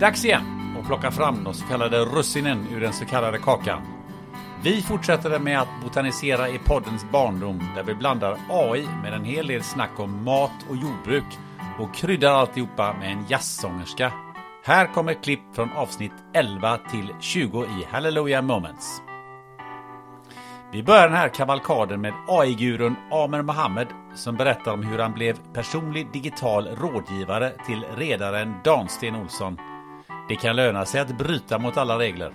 Dags igen att plocka fram de så kallade russinen ur den så kallade kakan. Vi fortsätter med att botanisera i poddens barndom där vi blandar AI med en hel del snack om mat och jordbruk och kryddar alltihopa med en jazzsångerska. Här kommer klipp från avsnitt 11 till 20 i Hallelujah Moments. Vi börjar den här kavalkaden med AI-gurun Amer Mohammed som berättar om hur han blev personlig digital rådgivare till redaren Dansten Olsson det kan löna sig att bryta mot alla regler.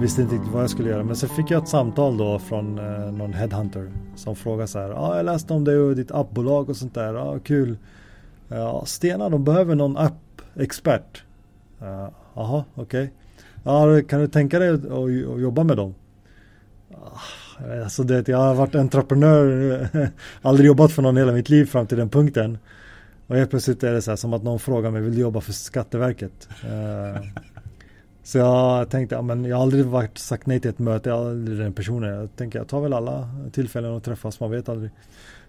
Visste inte riktigt vad jag skulle göra men så fick jag ett samtal då från eh, någon headhunter som frågade så här. Ja, ah, jag läste om dig och ditt appbolag och sånt där. Ja, ah, kul. Ja, Stena de behöver någon app-expert. Eh, Jaha, uh, okej. Okay. Ja, kan du tänka dig att jobba med dem? Alltså det, jag har varit entreprenör, aldrig jobbat för någon hela mitt liv fram till den punkten. Och helt plötsligt är det så här som att någon frågar mig, vill du jobba för Skatteverket? Eh, så jag tänkte, ja, men jag har aldrig varit sagt nej till ett möte, jag är aldrig den personen. Jag tänker, jag tar väl alla tillfällen att träffas, man vet aldrig.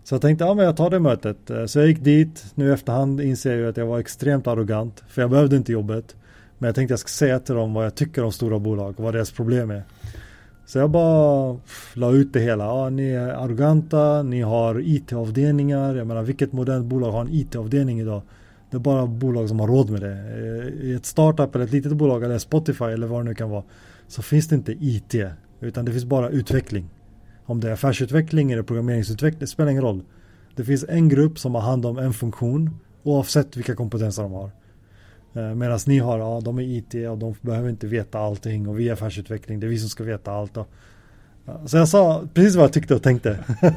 Så jag tänkte, ja men jag tar det mötet. Eh, så jag gick dit, nu i efterhand inser jag ju att jag var extremt arrogant, för jag behövde inte jobbet. Men jag tänkte jag ska säga till dem vad jag tycker om stora bolag och vad deras problem är. Så jag bara la ut det hela. Ja, ni är arroganta, ni har IT-avdelningar. Jag menar vilket modernt bolag har en IT-avdelning idag? Det är bara bolag som har råd med det. Eh, I ett startup eller ett litet bolag eller Spotify eller vad det nu kan vara. Så finns det inte IT. Utan det finns bara utveckling. Om det är affärsutveckling eller programmeringsutveckling, det spelar ingen roll. Det finns en grupp som har hand om en funktion oavsett vilka kompetenser de har. Eh, Medan ni har, ja de är IT och de behöver inte veta allting och vi är affärsutveckling, det är vi som ska veta allt. Och, så jag sa precis vad jag tyckte och tänkte.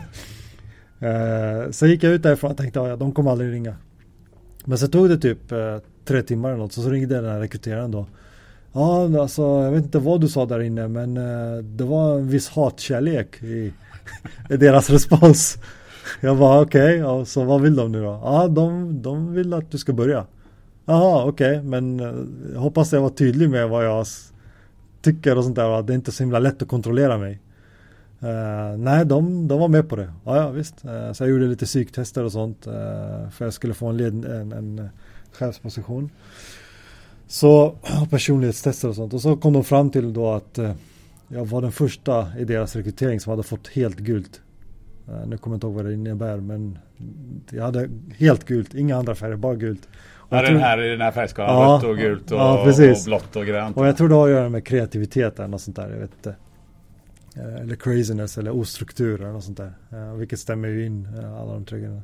Eh, så gick jag ut därifrån och tänkte, ja de kommer aldrig ringa. Men så tog det typ eh, tre timmar eller något, så, så ringde den här rekryteraren då. Ja, alltså jag vet inte vad du sa där inne men det var en viss hatkärlek i, i deras respons. Jag var okej, okay, så vad vill de nu då? Ja, de, de vill att du ska börja. Jaha, okej, okay, men jag hoppas jag var tydlig med vad jag tycker och sånt där. Att det är inte så himla lätt att kontrollera mig. Uh, nej, de, de var med på det. Ja, ja visst. Uh, så jag gjorde lite psyktester och sånt. Uh, för jag skulle få en, led, en, en chefsposition. Så personlighetstester och sånt. Och så kom de fram till då att jag var den första i deras rekrytering som hade fått helt gult nu kommer jag inte ihåg vad det innebär men jag hade helt gult, inga andra färger, bara gult. Ja, den här i den här färgskalan, ja, rött och gult och, ja, och blått och grönt. Och jag tror det har att göra med kreativitet eller något sånt där, jag vet inte. Eh, eller craziness eller ostruktur eller något sånt där. Eh, vilket stämmer ju in eh, alla de tre grejerna.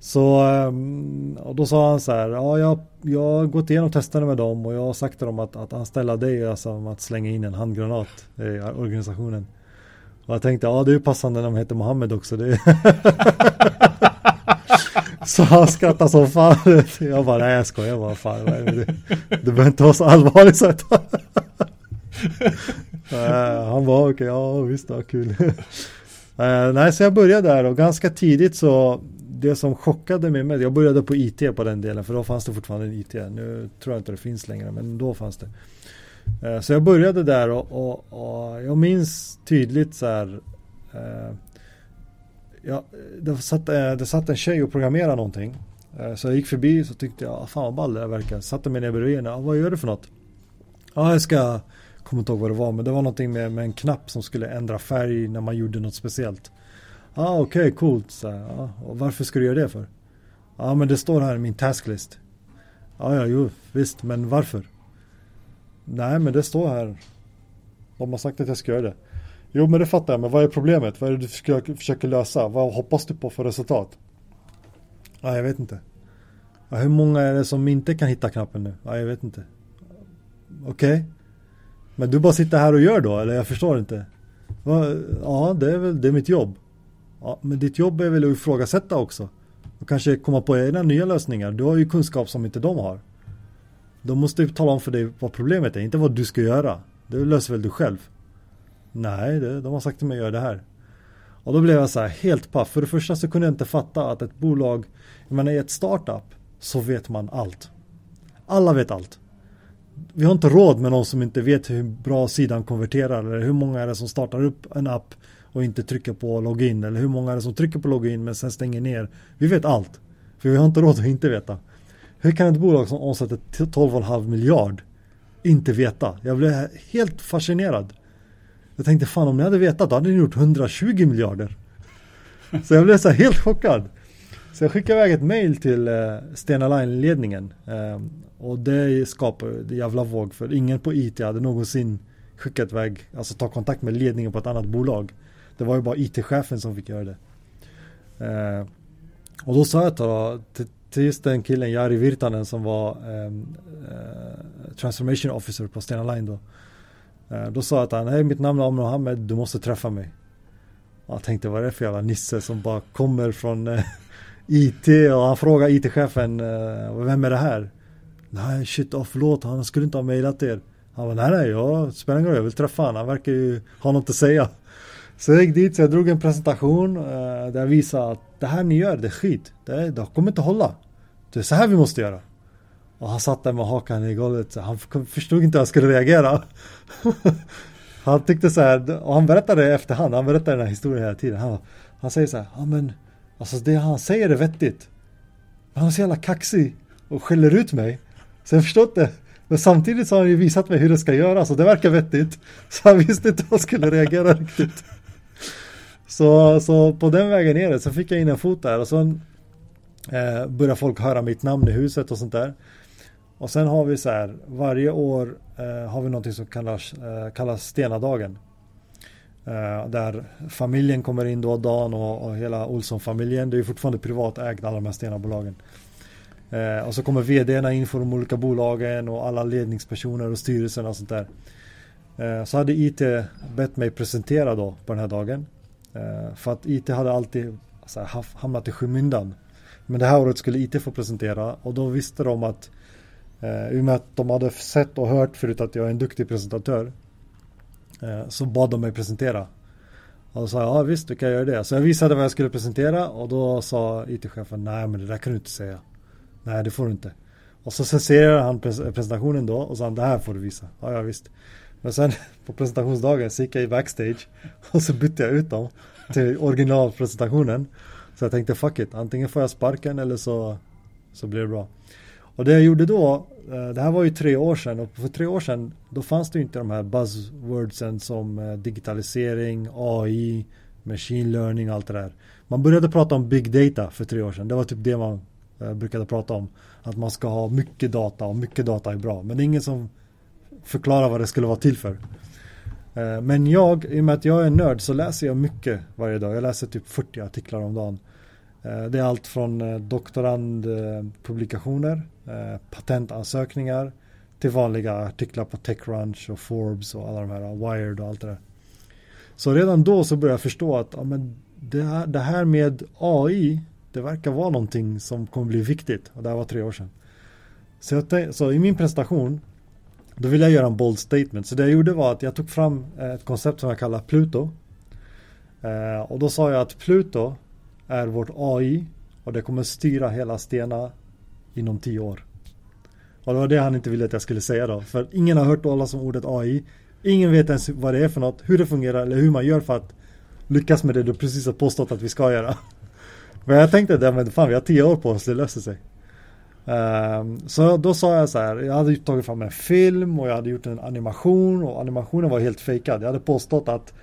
Så ehm, och då sa han så här, ja jag, jag har gått igenom testerna med dem och jag har sagt till dem att, att anställa dig är som att slänga in en handgranat i organisationen. Och jag tänkte, ja det är ju passande när de heter Mohammed också. Det Så han skrattade som fan. Jag bara, nej jag skojar bara. Fan, det, det behöver inte vara så allvarligt. Så han var okej, okay, ja visst, ja, kul. nej, så jag började där och ganska tidigt så det som chockade mig med, jag började på IT på den delen för då fanns det fortfarande en IT. Nu tror jag inte det finns längre men då fanns det. Eh, så jag började där och, och, och jag minns tydligt så här eh, ja, det, satt, eh, det satt en tjej och programmerade någonting. Eh, så jag gick förbi så tyckte jag, ah, fan vad ball det verkar. Satte mig ner bredvid henne, ah, vad gör du för något? Ja, jag ska kommer inte ihåg vad det var, men det var någonting med, med en knapp som skulle ändra färg när man gjorde något speciellt. Ja, ah, okej, okay, coolt. Så, ah, och varför ska du göra det för? Ja, men det står här i min tasklist. Ja, ja, jo, visst, men varför? Nej, men det står här. De har sagt att jag ska göra det. Jo, men det fattar jag, men vad är problemet? Vad är det du försöker, lösa? Vad hoppas du på för resultat? Ja, jag vet inte. Ja, hur många är det som inte kan hitta knappen nu? Ja, jag vet inte. Okej. Okay. Men du bara sitter här och gör då, eller jag förstår inte. Ja, det är väl det är mitt jobb. Ja, men ditt jobb är väl att ifrågasätta också. Och kanske komma på egna nya lösningar. Du har ju kunskap som inte de har. De måste ju tala om för dig vad problemet är, inte vad du ska göra. Det löser väl du själv. Nej, det, de har sagt till mig att göra det här. Och då blev jag så här helt paff. För det första så kunde jag inte fatta att ett bolag, jag menar i ett startup så vet man allt. Alla vet allt vi har inte råd med någon som inte vet hur bra sidan konverterar eller hur många är det som startar upp en app och inte trycker på login eller hur många är det som trycker på login men sen stänger ner. Vi vet allt. För vi har inte råd att inte veta. Hur kan ett bolag som omsätter 12,5 miljard inte veta? Jag blev helt fascinerad. Jag tänkte fan om ni hade vetat då hade ni gjort 120 miljarder. Så jag blev så helt chockad. Så jag skickade iväg ett mail till eh, Stena Line-ledningen. Eh, och det skapade jävla våg för ingen på IT hade någonsin skickat iväg, alltså ta kontakt med ledningen på ett annat bolag. Det var ju bara IT-chefen som fick göra det. Eh, och då sa jag till, till just den killen, Jari Virtanen som var um, uh, transformation officer på Stena Line då. Uh, då sa att han, hej mitt namn är Amr Mohammed, du måste träffa mig. Och jag tänkte vad är det för jävla nisse som bara kommer från eh, uh, IT och han frågar IT-chefen, vem är det här? Nej shit, oh, förlåt, han skulle inte ha mejlat er. Han var nej nej, jag spelar ingen roll, jag vill träffa honom, han verkar ju ha något att säga. Så jag gick dit, så jag drog en presentation uh, där jag visade att det här ni gör, det är skit. Det, det kommer inte hålla. Det är så här vi måste göra. Och han satt där med hakan i golvet, så han förstod inte hur han skulle reagera. han tyckte så här, och han berättade i efterhand, han berättade den här historien hela tiden. Han, han säger så här, ja men, alltså det han säger är vettigt. Men han är så jävla kaxig och skäller ut mig. Så jag förstår inte. det. Men samtidigt så har han ju visat mig hur det ska göras och det verkar vettigt. Så han visste inte hur han skulle reagera riktigt. Så, så på den vägen är det. Så fick jag in en fot där och sen eh, börjar folk höra mitt namn i huset och sånt där. Och sen har vi så här, varje år eh, har vi någonting som kallas, eh, kallas Stenadagen. Eh, där familjen kommer in då, Dan och, och hela Olsson-familjen. Det är fortfarande privatägt alla de här Stenabolagen. Eh, och så kommer vdarna in för de olika bolagen och alla ledningspersoner och styrelsen och sånt där. Eh, så hade IT bett mig presentera då på den här dagen. Eh, för att IT hade alltid alltså, hamnat i skymundan. Men det här året skulle IT få presentera och då visste de att eh, i och med att de hade sett och hört förut att jag är en duktig presentatör eh, så bad de mig presentera. Och då sa jag, ja visst du kan göra det. Så jag visade vad jag skulle presentera och då sa IT-chefen, nej men det där kan du inte säga. Nej det får du inte. Och så censurerade han presentationen då och sa det här får du visa. Ja, ja visst. Men sen på presentationsdagen så gick jag i backstage och så bytte jag ut dem till originalpresentationen. Så jag tänkte fuck it, antingen får jag sparken eller så, så blir det bra. Och det jag gjorde då, eh, det här var ju tre år sedan och för tre år sedan då fanns det inte de här buzzwordsen som eh, digitalisering, AI, machine learning och allt det där. Man började prata om big data för tre år sedan. Det var typ det man eh, brukade prata om. Att man ska ha mycket data och mycket data är bra. Men det är ingen som förklarar vad det skulle vara till för. Eh, men jag, i och med att jag är nörd så läser jag mycket varje dag. Jag läser typ 40 artiklar om dagen. Eh, det är allt från eh, doktorandpublikationer, patentansökningar till vanliga artiklar på Techcrunch och Forbes och alla de här, Wired och allt det där. Så redan då så började jag förstå att ja, men det, här, det här med AI det verkar vara någonting som kommer bli viktigt. Och det här var tre år sedan. Så, jag, så i min presentation då ville jag göra en bold statement. Så det jag gjorde var att jag tog fram eh, ett koncept som jag kallar Pluto. Eh, och då sa jag att Pluto är vårt AI och det kommer styra hela Stena inom tio år. Och det var det han inte ville att jag skulle säga då. För ingen har hört talas om ordet AI. Ingen vet ens vad det är för något, hur det fungerar eller hur man gör för att lyckas med det du precis har påstått att vi ska göra. Men jag tänkte, ja, men fan vi har tio år på oss, det löser sig. Ehm, så då sa jag så här, jag hade tagit fram en film och jag hade gjort en animation och animationen var helt fejkad. Jag hade påstått att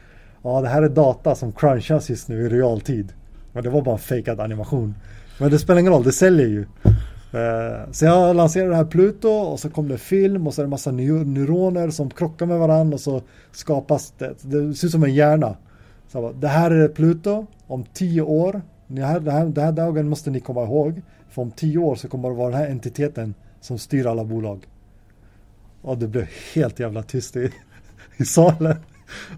ja, det här är data som crunchas just nu i realtid. Men det var bara en fejkad animation. Men det spelar ingen roll, det säljer ju. Ehm, så jag lanserade det här Pluto och så kom det film och så är det massa neuroner som krockar med varandra och så skapas det. Det ser ut som en hjärna. Så bara, det här är Pluto om tio år. Den här, den här, den här dagen måste ni komma ihåg. För om tio år så kommer det vara den här entiteten som styr alla bolag. Och det blev helt jävla tyst i, i salen.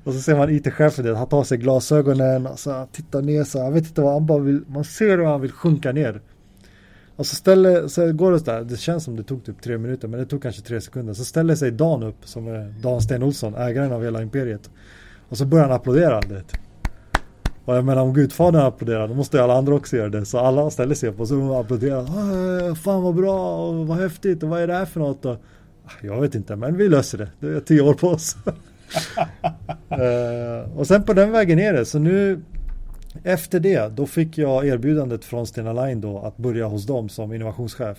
Och så ser man IT-chefen, han tar sig glasögonen och så tittar ner så jag vet inte vad han bara vill, man ser hur han vill sjunka ner. Och så ställer, så går det där, det känns som det tog typ tre minuter men det tog kanske tre sekunder. Så ställer sig Dan upp, som är Dan Sten Olsson, ägaren av hela imperiet. Och så börjar han applådera. Det. Och jag menar om Gudfadern applåderar då måste alla andra också göra det. Så alla ställer sig upp och så applåderar. Ah, fan vad bra och vad häftigt och vad är det här för något? Och, ah, jag vet inte men vi löser det. Det är tio år på oss. uh, och sen på den vägen är det. Så nu efter det då fick jag erbjudandet från Stena Line då att börja hos dem som innovationschef.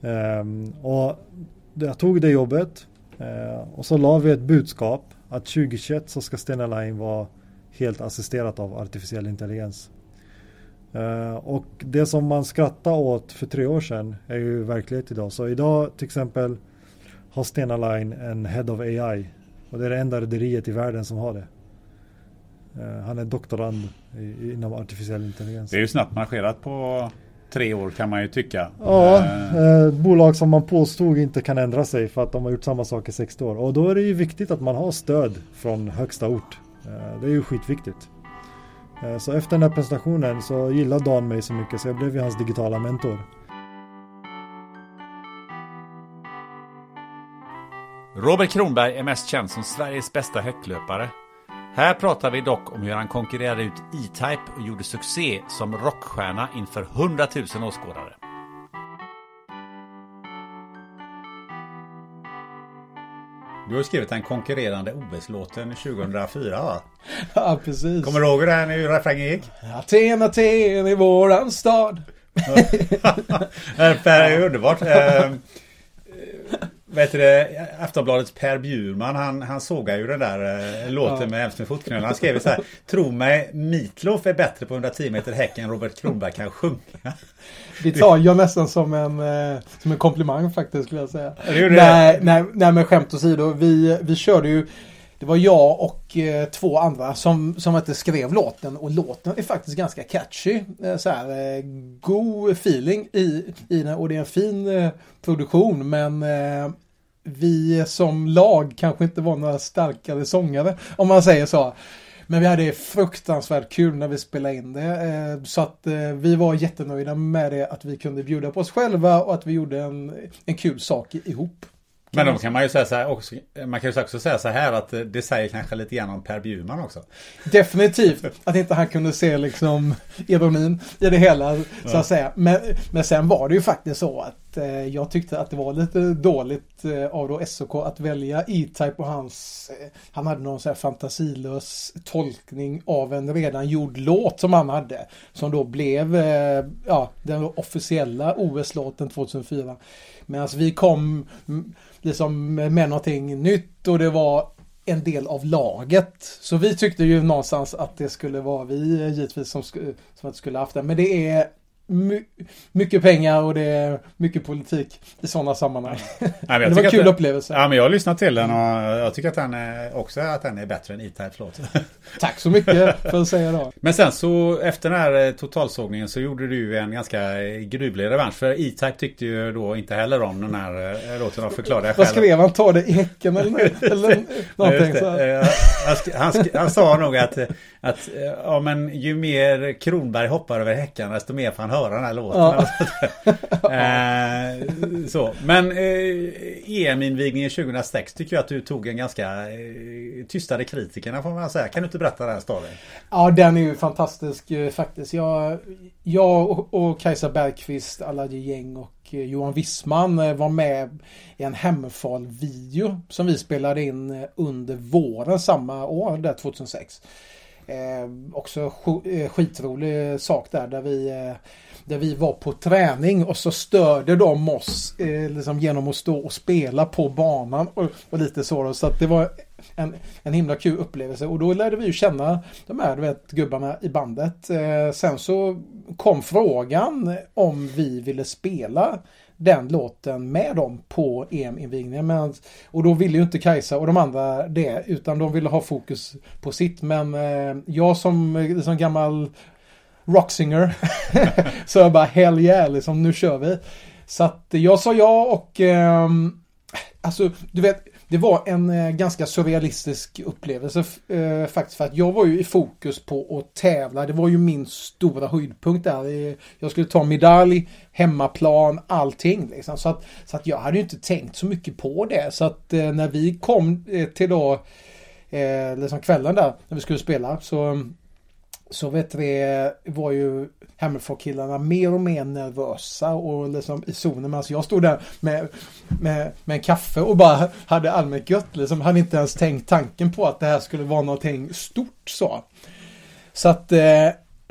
Um, och jag tog det jobbet uh, och så la vi ett budskap att 2021 så ska Stena Line vara helt assisterat av artificiell intelligens. Uh, och det som man skrattade åt för tre år sedan är ju verklighet idag. Så idag till exempel har Stena Line en Head of AI. Och det är det enda rederiet i världen som har det. Uh, han är doktorand i, inom artificiell intelligens. Det är ju snabbt marscherat på tre år kan man ju tycka. Ja, eh, bolag som man påstod inte kan ändra sig för att de har gjort samma sak i 60 år. Och då är det ju viktigt att man har stöd från högsta ort. Eh, det är ju skitviktigt. Eh, så efter den här presentationen så gillade Dan mig så mycket så jag blev ju hans digitala mentor. Robert Kronberg är mest känd som Sveriges bästa häcklöpare. Här pratar vi dock om hur han konkurrerade ut E-Type och gjorde succé som rockstjärna inför 100 000 åskådare. Du har skrivit den konkurrerande OS-låten 2004 va? Ja, precis. Kommer du ihåg hur den refrängen gick? Aten, Aten i våran stad. det är underbart. Vet du Aftonbladets Per Bjurman han, han sågar ju den där eh, låten ja. med Hemskt med fotknölarna. Han skrev så här. Tro mig, Mitlof är bättre på 110 meter häck än Robert Kronberg kan sjunga. Det tar jag nästan som en, eh, som en komplimang faktiskt skulle jag säga. Nej, nej, nej men skämt åsido. Vi, vi körde ju det var jag och eh, två andra som, som inte skrev låten och låten är faktiskt ganska catchy. Eh, så här, eh, god feeling i, i den och det är en fin eh, produktion men eh, vi som lag kanske inte var några starkare sångare om man säger så. Men vi hade fruktansvärt kul när vi spelade in det. Eh, så att eh, vi var jättenöjda med det att vi kunde bjuda på oss själva och att vi gjorde en, en kul sak ihop. Men då kan man ju säga så här också, man kan ju också säga så här att det säger kanske lite grann om Per Bjurman också. Definitivt, att inte han kunde se liksom ironin i det hela så att säga. Men, men sen var det ju faktiskt så att eh, jag tyckte att det var lite dåligt eh, av då SOK att välja E-Type och hans, eh, han hade någon så här fantasilös tolkning av en redan gjord låt som han hade. Som då blev eh, ja, den officiella OS-låten 2004. Medan vi kom mm, liksom med någonting nytt och det var en del av laget. Så vi tyckte ju någonstans att det skulle vara vi givetvis som, som skulle haft det. Men det är my mycket pengar och det är mycket politik i sådana sammanhang. Nej, det var en kul det, upplevelse. Ja, men jag har lyssnat till den och jag tycker att den är, också att den är bättre än E-Type. Förlåt. Tack så mycket för att säga då. Men sen så efter den här eh, totalsågningen så gjorde du en ganska eh, gruvlig revansch. För E-Type tyckte ju då inte heller om den här eh, låten och förklarade själv. Vad skrev han? Ta det i häcken eller, eller någonting? Så. Han, han, han sa nog att att ja, men ju mer Kronberg hoppar över häckarna desto mer får han höra den här låten. Ja. eh, så. Men eh, EM-invigningen 2006 tycker jag att du tog en ganska eh, tystade kritikerna får man säga. Kan du inte berätta den storyn? Ja, den är ju fantastisk eh, faktiskt. Jag, jag och, och Kajsa Bergqvist, Alaji Gäng och eh, Johan Wissman eh, var med i en Hemfall-video som vi spelade in under våren samma år, där 2006. Eh, också eh, skitrolig sak där, där vi eh, där vi var på träning och så störde de oss eh, liksom genom att stå och spela på banan och, och lite så. Då. Så att det var en, en himla kul upplevelse och då lärde vi ju känna de här du vet, gubbarna i bandet. Eh, sen så kom frågan om vi ville spela den låten med dem på EM-invigningen. Men, och då ville ju inte Kajsa och de andra det utan de ville ha fokus på sitt. Men eh, jag som, eh, som gammal rocksinger så jag bara hell yeah, liksom nu kör vi. Så att jag sa ja och eh, alltså du vet det var en eh, ganska surrealistisk upplevelse eh, faktiskt. För att jag var ju i fokus på att tävla. Det var ju min stora höjdpunkt där. Eh, jag skulle ta medalj, hemmaplan, allting. Liksom. Så, att, så att jag hade ju inte tänkt så mycket på det. Så att eh, när vi kom eh, till då, eh, liksom kvällen där, när vi skulle spela, så så vet vi, eh, var ju Hammerfall-killarna mer och mer nervösa och liksom i zonen. Medan jag stod där med, med, med en kaffe och bara hade allmänt gött. Liksom. Hade inte ens tänkt tanken på att det här skulle vara någonting stort så. Så att eh,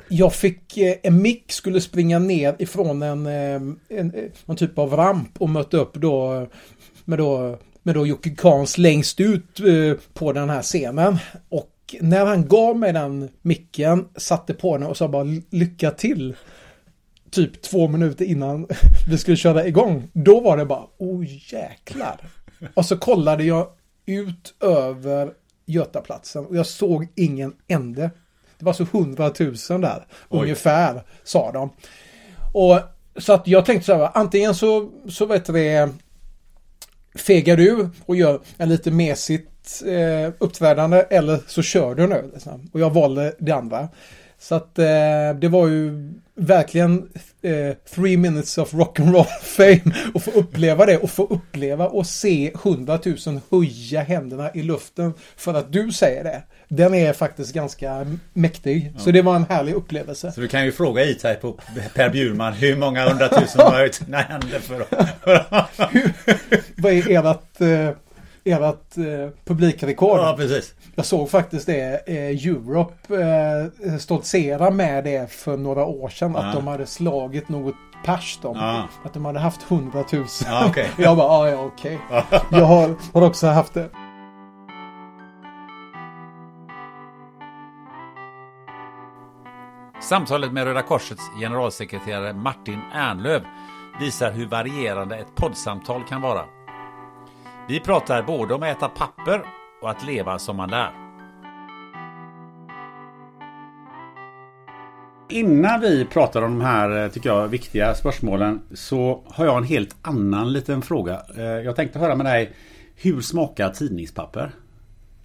jag fick, eh, en mick skulle springa ner ifrån en, eh, en, en, någon typ av ramp och mötte upp då med då med då Jocke Kans längst ut eh, på den här scenen. Och när han gav mig den micken, satte på den och sa bara lycka till. Typ två minuter innan vi skulle köra igång. Då var det bara, oh jäklar. Och så kollade jag ut över Götaplatsen och jag såg ingen ände. Det var så hundratusen där, Oj. ungefär, sa de. Och så att jag tänkte så här, antingen så, så vet det, fegar du och gör en lite mesigt eh, uppträdande eller så kör du nu. Liksom. Och jag valde det andra. Så att eh, det var ju verkligen eh, three minutes of rock'n'roll fame. Och få uppleva det och få uppleva och se hundratusen höja händerna i luften för att du säger det. Den är faktiskt ganska mäktig. Ja. Så det var en härlig upplevelse. Så du kan ju fråga E-Type och Per Bjurman hur många hundratusen har höjt sina händer för. Vad är ert eh, ert eh, publikrekord. Ja, precis. Jag såg faktiskt det. Eh, Europe eh, stoltsera med det för några år sedan. Ja. Att de hade slagit något pers de. Ja. Att de hade haft hundratusen. Ja, okay. jag bara, ah, ja okej. Okay. jag har, har också haft det. Samtalet med Röda Korsets generalsekreterare Martin Ernlöv visar hur varierande ett poddsamtal kan vara. Vi pratar både om att äta papper och att leva som man lär. Innan vi pratar om de här, eh, tycker jag, viktiga spörsmålen så har jag en helt annan liten fråga. Eh, jag tänkte höra med dig, hur smakar tidningspapper?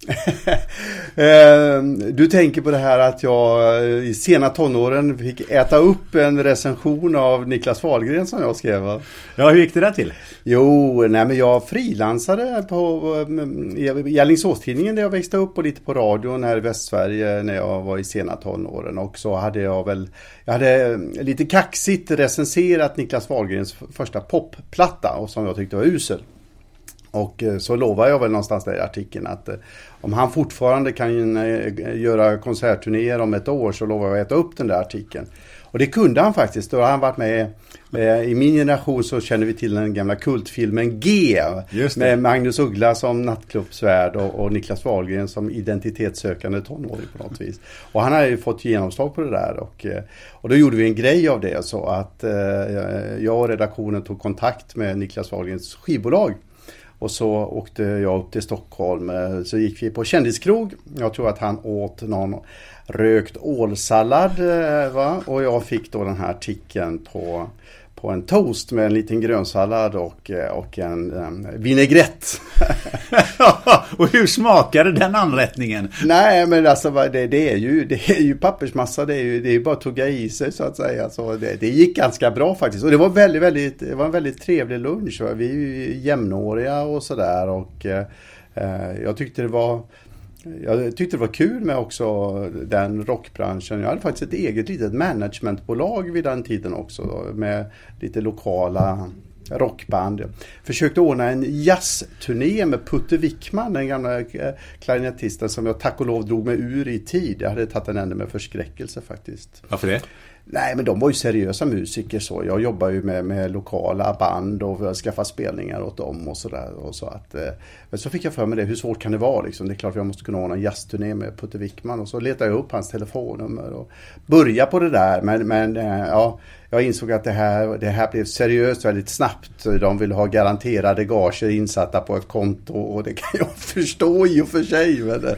Eh, du tänker på det här att jag i sena tonåren fick äta upp en recension av Niklas Wahlgren som jag skrev. Ja, hur gick det där till? Jo, nej men jag frilansade på i Alingsåstidningen där jag växte upp och lite på radion här i Västsverige när jag var i sena tonåren. Och så hade jag väl, jag hade lite kaxigt recenserat Niklas Wahlgrens första popplatta och som jag tyckte var usel. Och eh, så lovar jag väl någonstans där i artikeln att eh, om han fortfarande kan eh, göra konsertturnéer om ett år så lovar jag att äta upp den där artikeln. Och det kunde han faktiskt. Då har han varit med i min generation så känner vi till den gamla kultfilmen G. Med Magnus Uggla som nattklubbsvärd och, och Niklas Wahlgren som identitetssökande tonåring på något vis. Och han har ju fått genomslag på det där och, och då gjorde vi en grej av det så att eh, jag och redaktionen tog kontakt med Niklas Wahlgrens skivbolag och så åkte jag upp till Stockholm. Eh, så gick vi på kändiskrog. Jag tror att han åt någon rökt ålsallad. Eh, va? Och jag fick då den här artikeln på på en toast med en liten grönsallad och, eh, och en um, vinägrett. och hur smakade den anrättningen? Nej men alltså det, det, är, ju, det är ju pappersmassa, det är ju, det är bara att tugga i sig så att säga. Så det, det gick ganska bra faktiskt. Och det var, väldigt, väldigt, det var en väldigt trevlig lunch. Va? Vi är ju jämnåriga och sådär och eh, eh jag tyckte det var jag tyckte det var kul med också den rockbranschen. Jag hade faktiskt ett eget litet managementbolag vid den tiden också. Med lite lokala rockband. Försökte ordna en jazzturné med Putte Wickman, den gamla eh, klarinettisten som jag tack och lov drog mig ur i tid. Jag hade tagit en ände med förskräckelse faktiskt. Varför det? Nej men de var ju seriösa musiker så. Jag jobbar ju med, med lokala band och skaffa spelningar åt dem och sådär. Så att, eh, men så fick jag för mig det, hur svårt kan det vara liksom? Det är klart att jag måste kunna ordna en jazzturné med Putte Wickman och så letade jag upp hans telefonnummer och började på det där. Men, men eh, ja, jag insåg att det här, det här blev seriöst väldigt snabbt. De vill ha garanterade gager insatta på ett konto och det kan jag förstå i och för sig. Men, eh,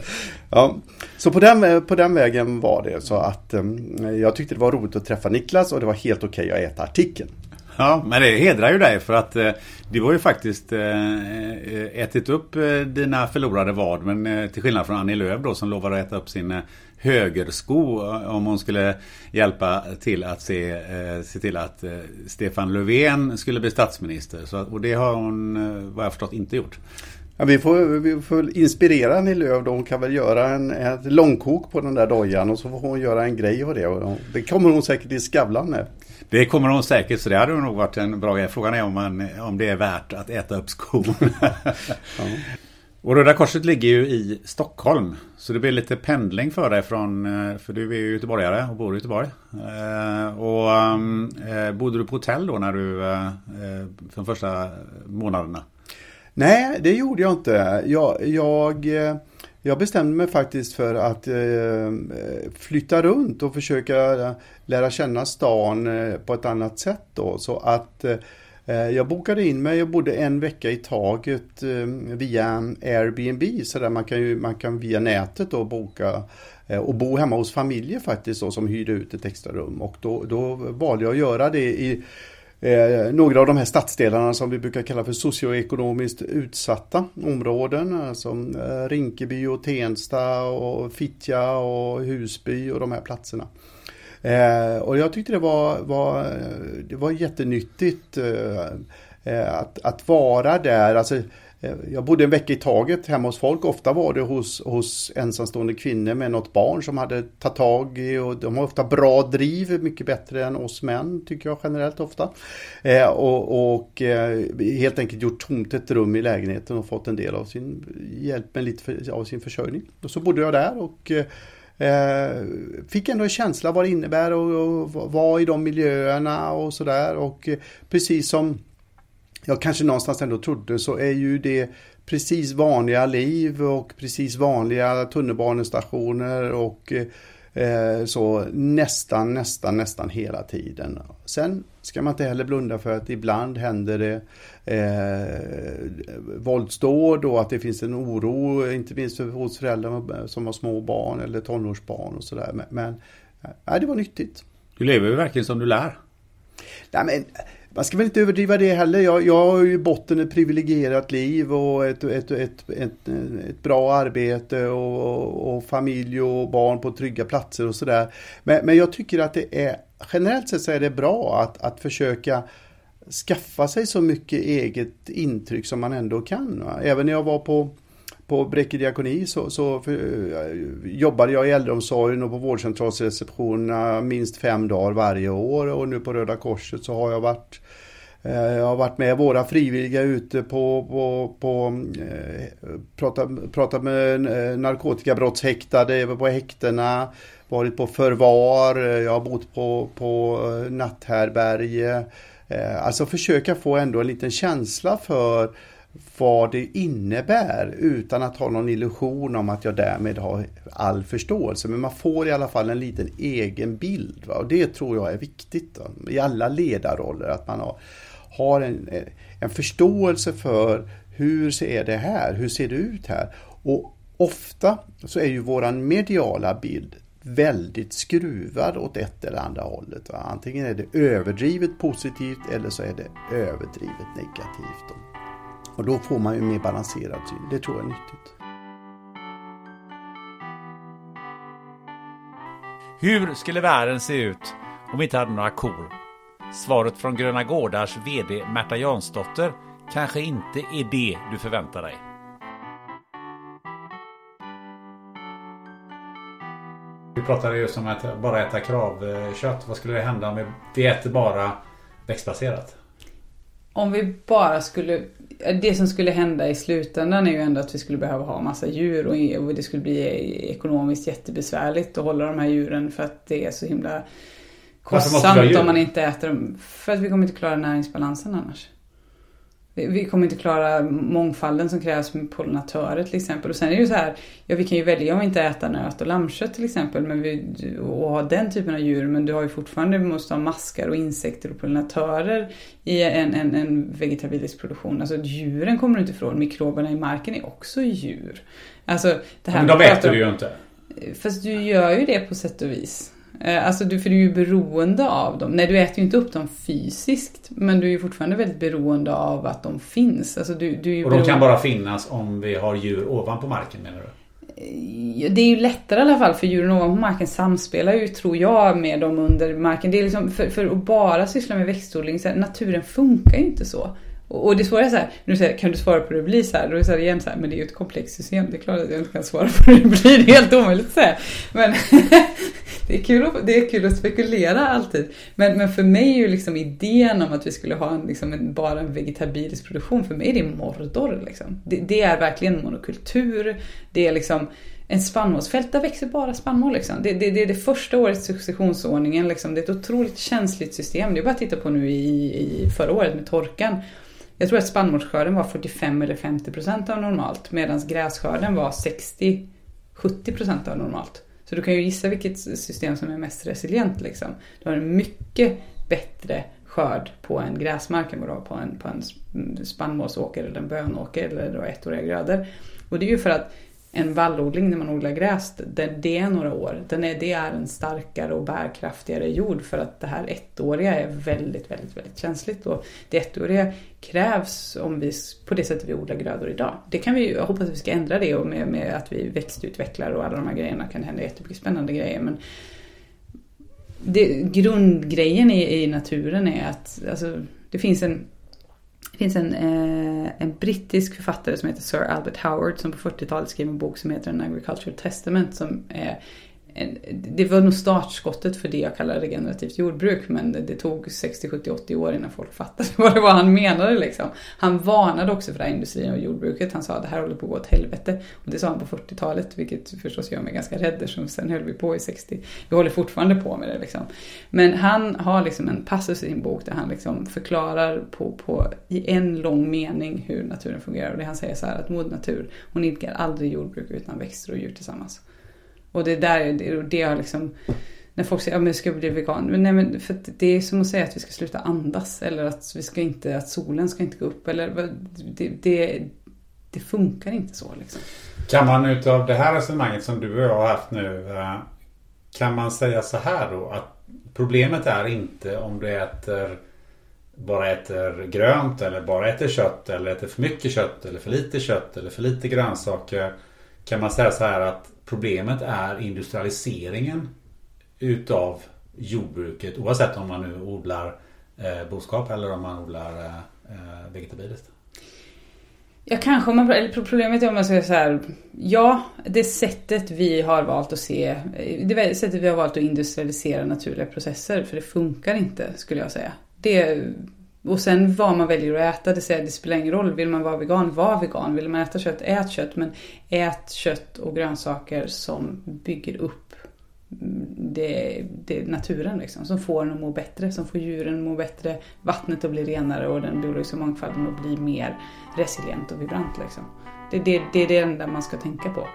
ja. Så på den, på den vägen var det så att ehm, jag tyckte det var roligt att träffa Niklas och det var helt okej okay att äta artikeln. Ja, men det hedrar ju dig för att eh, du har ju faktiskt eh, eh, ätit upp eh, dina förlorade vad. Men eh, till skillnad från Annie Lööf då som lovade att äta upp sin eh, högersko eh, om hon skulle hjälpa till att se, eh, se till att eh, Stefan Löfven skulle bli statsminister. Så, och det har hon, eh, vad jag förstått, inte gjort. Ja, vi, får, vi får inspirera Annie Lööf då. Hon kan väl göra en, ett långkok på den där dojan och så får hon göra en grej av det. Och det kommer hon säkert i Skavlan med. Det kommer hon säkert, så det hade nog varit en bra grej. Frågan är om, man, om det är värt att äta upp skon. ja. Och Röda Korset ligger ju i Stockholm. Så det blir lite pendling för dig från, eh, för du är ju göteborgare och bor i Göteborg. Eh, och eh, bodde du på hotell då när du, de första månaderna? Nej, det gjorde jag inte. Jag, jag, eh, jag bestämde mig faktiskt för att eh, eh, flytta runt och försöka lära känna stan på ett annat sätt då. Så att Eh, jag bokade in mig och bodde en vecka i taget eh, via Airbnb. Så där man kan, ju, man kan via nätet då boka och bo hemma hos familjer faktiskt då, som hyrde ut ett extra rum. Och då, då valde jag att göra det i eh, några av de här stadsdelarna som vi brukar kalla för socioekonomiskt utsatta områden. Eh, som eh, Rinkeby och Tensta och Fittja och Husby och de här platserna. Eh, och jag tyckte det var, var, eh, det var jättenyttigt eh, eh, att, att vara där. Alltså, Eh, jag bodde en vecka i taget hemma hos folk. Ofta var det hos, hos ensamstående kvinnor med något barn som hade tagit tag i och de har ofta bra driv, mycket bättre än oss män tycker jag generellt ofta. Eh, och, och eh, helt enkelt gjort tomt ett rum i lägenheten och fått en del av sin hjälp med lite för, av sin försörjning. Och så bodde jag där och Eh, fick ändå en känsla vad det innebär att vara i de miljöerna och sådär. Och eh, precis som jag kanske någonstans ändå trodde så är ju det precis vanliga liv och precis vanliga tunnelbanestationer och eh, så nästan, nästan, nästan hela tiden. Sen ska man inte heller blunda för att ibland händer det eh, våldsdåd och att det finns en oro, inte minst hos föräldrar som har små barn eller tonårsbarn och sådär. Men, men ja, det var nyttigt. Du lever ju verkligen som du lär. Nej, men, man ska väl inte överdriva det heller. Jag, jag har ju i botten ett privilegierat liv och ett, ett, ett, ett, ett bra arbete och, och, familj och barn på trygga platser och sådär. Men, men jag tycker att det är generellt sett så är det bra att, att försöka skaffa sig så mycket eget intryck som man ändå kan. Va? Även när jag var på, på Bräcke diakoni så, så för, eh, jobbade jag i äldreomsorgen och på vårdcentralsreceptionerna minst fem dagar varje år. Och nu på Röda Korset så har jag varit eh, jag har varit med våra frivilliga ute på, på, på eh, pratat, pratat med eh, narkotikabrottshäktade på häktena, varit på förvar, jag har bott på, på natthärbärge, alltså försöka få ändå en liten känsla för vad det innebär utan att ha någon illusion om att jag därmed har all förståelse. Men man får i alla fall en liten egen bild. Va? Och det tror jag är viktigt då, i alla ledarroller. Att man har, har en, en förståelse för hur ser det här? Hur ser det ut här? Och ofta så är ju våran mediala bild väldigt skruvad åt ett eller andra hållet. Va? Antingen är det överdrivet positivt eller så är det överdrivet negativt. Då. Och då får man ju mer balanserad syn. Det tror jag är nyttigt. Hur skulle världen se ut om vi inte hade några kor? Svaret från Gröna Gårdars VD Märta Jansdotter kanske inte är det du förväntar dig. Vi pratade just om att bara äta kravkött. Vad skulle det hända om vi äter bara växtbaserat? Om vi bara skulle det som skulle hända i slutändan är ju ändå att vi skulle behöva ha massa djur och det skulle bli ekonomiskt jättebesvärligt att hålla de här djuren för att det är så himla kostsamt om man inte äter dem. För att vi kommer inte klara näringsbalansen annars. Vi kommer inte klara mångfalden som krävs med pollinatörer till exempel. Och sen är det ju så här, ja vi kan ju välja att inte äta nöt och lammkött till exempel men vi, och ha den typen av djur men du har ju fortfarande, vi måste ha maskar och insekter och pollinatörer i en, en, en vegetabilisk produktion. Alltså djuren kommer du inte ifrån, mikroberna i marken är också djur. Alltså, det här men de äter du ju inte. Fast du gör ju det på sätt och vis. Eh, alltså du, för du är ju beroende av dem. Nej, du äter ju inte upp dem fysiskt. Men du är ju fortfarande väldigt beroende av att de finns. Alltså, du, du och de kan bara finnas om vi har djur ovanpå marken menar du? Eh, det är ju lättare i alla fall för djuren ovanpå marken samspelar ju tror jag med dem under marken. Det är liksom för, för att bara syssla med växtodling, så här, naturen funkar ju inte så. Och det svåra är så här, nu säger kan du svara på hur det blir så här? Då är det igen så här, men det är ju ett komplext system. Det är klart att jag inte kan svara på hur det blir. Det är helt omöjligt att säga. Men det, är kul att, det är kul att spekulera alltid. Men, men för mig är ju liksom idén om att vi skulle ha en, liksom en, bara en vegetabilisk produktion, för mig är det Mordor. Liksom. Det, det, är verkligen monokultur. Det är liksom en spannmålsfält, där växer bara spannmål. Liksom. Det, det, det är det första året successionsordningen. Liksom. Det är ett otroligt känsligt system. Det är bara att titta på nu i, i förra året med torkan. Jag tror att spannmålsskörden var 45 eller 50 procent av normalt medan grässkörden var 60-70 procent av normalt. Så du kan ju gissa vilket system som är mest resilient. Liksom. Du har en mycket bättre skörd på en gräsmark än vad du har på en, på en spannmålsåker eller en bönåker eller ettåriga grödor. Och det är ju för att en vallodling när man odlar gräs, det, det är några år. Den är, det är en starkare och bärkraftigare jord för att det här ettåriga är väldigt, väldigt, väldigt känsligt. Och det ettåriga krävs om vi, på det sättet vi odlar grödor idag. Det kan vi, jag hoppas att vi ska ändra det och med, med att vi växtutvecklar och alla de här grejerna kan hända jättemycket spännande grejer. Men det, grundgrejen i, i naturen är att alltså, det finns en det finns en, eh, en brittisk författare som heter Sir Albert Howard som på 40-talet skrev en bok som heter An Agricultural Testament som är det var nog startskottet för det jag kallar regenerativt jordbruk men det, tog 60, 70, 80 år innan folk fattade vad det var han menade liksom. Han varnade också för det här industrin och jordbruket. Han sa att det här håller på att gå åt helvete. Och det sa han på 40-talet vilket förstås gör mig ganska rädd eftersom sen höll vi på i 60. Vi håller fortfarande på med det liksom. Men han har liksom en passus i sin bok där han liksom förklarar på, på, i en lång mening hur naturen fungerar. Och det han säger så här att mod natur, hon idkar aldrig jordbruk utan växter och djur tillsammans. Och det där, det, det har liksom när folk säger att ja, jag ska bli vegan. Men nej, men för det är som att säga att vi ska sluta andas eller att vi ska inte, att solen ska inte gå upp. Eller, det, det, det funkar inte så liksom. Kan man utav det här resonemanget som du och jag har haft nu. Eh, kan man säga så här då att problemet är inte om du äter bara äter grönt eller bara äter kött eller äter för mycket kött eller för lite kött eller för lite grönsaker. Kan man säga så här att Problemet är industrialiseringen utav jordbruket oavsett om man nu odlar eh, boskap eller om man odlar eh, eh vegetabiliskt. Ja, kanske om man, eller problemet är om man säger så här. Ja, det sättet vi har valt att se, eh, det sättet vi har valt att industrialisera naturliga processer, för det funkar inte skulle jag säga. Det och sen vad man väljer att äta, det, säger, det spelar ingen roll. Vill man vara vegan, var vegan. Vill man äta kött, ät kött. Men ät kött och grönsaker som bygger upp mm, det, det naturen liksom. Som får den att må bättre, som får djuren att må bättre, vattnet att bli renare och den biologiska mångfalden att bli mer resilient och vibrant liksom. Det, det, det är det enda man ska tänka på.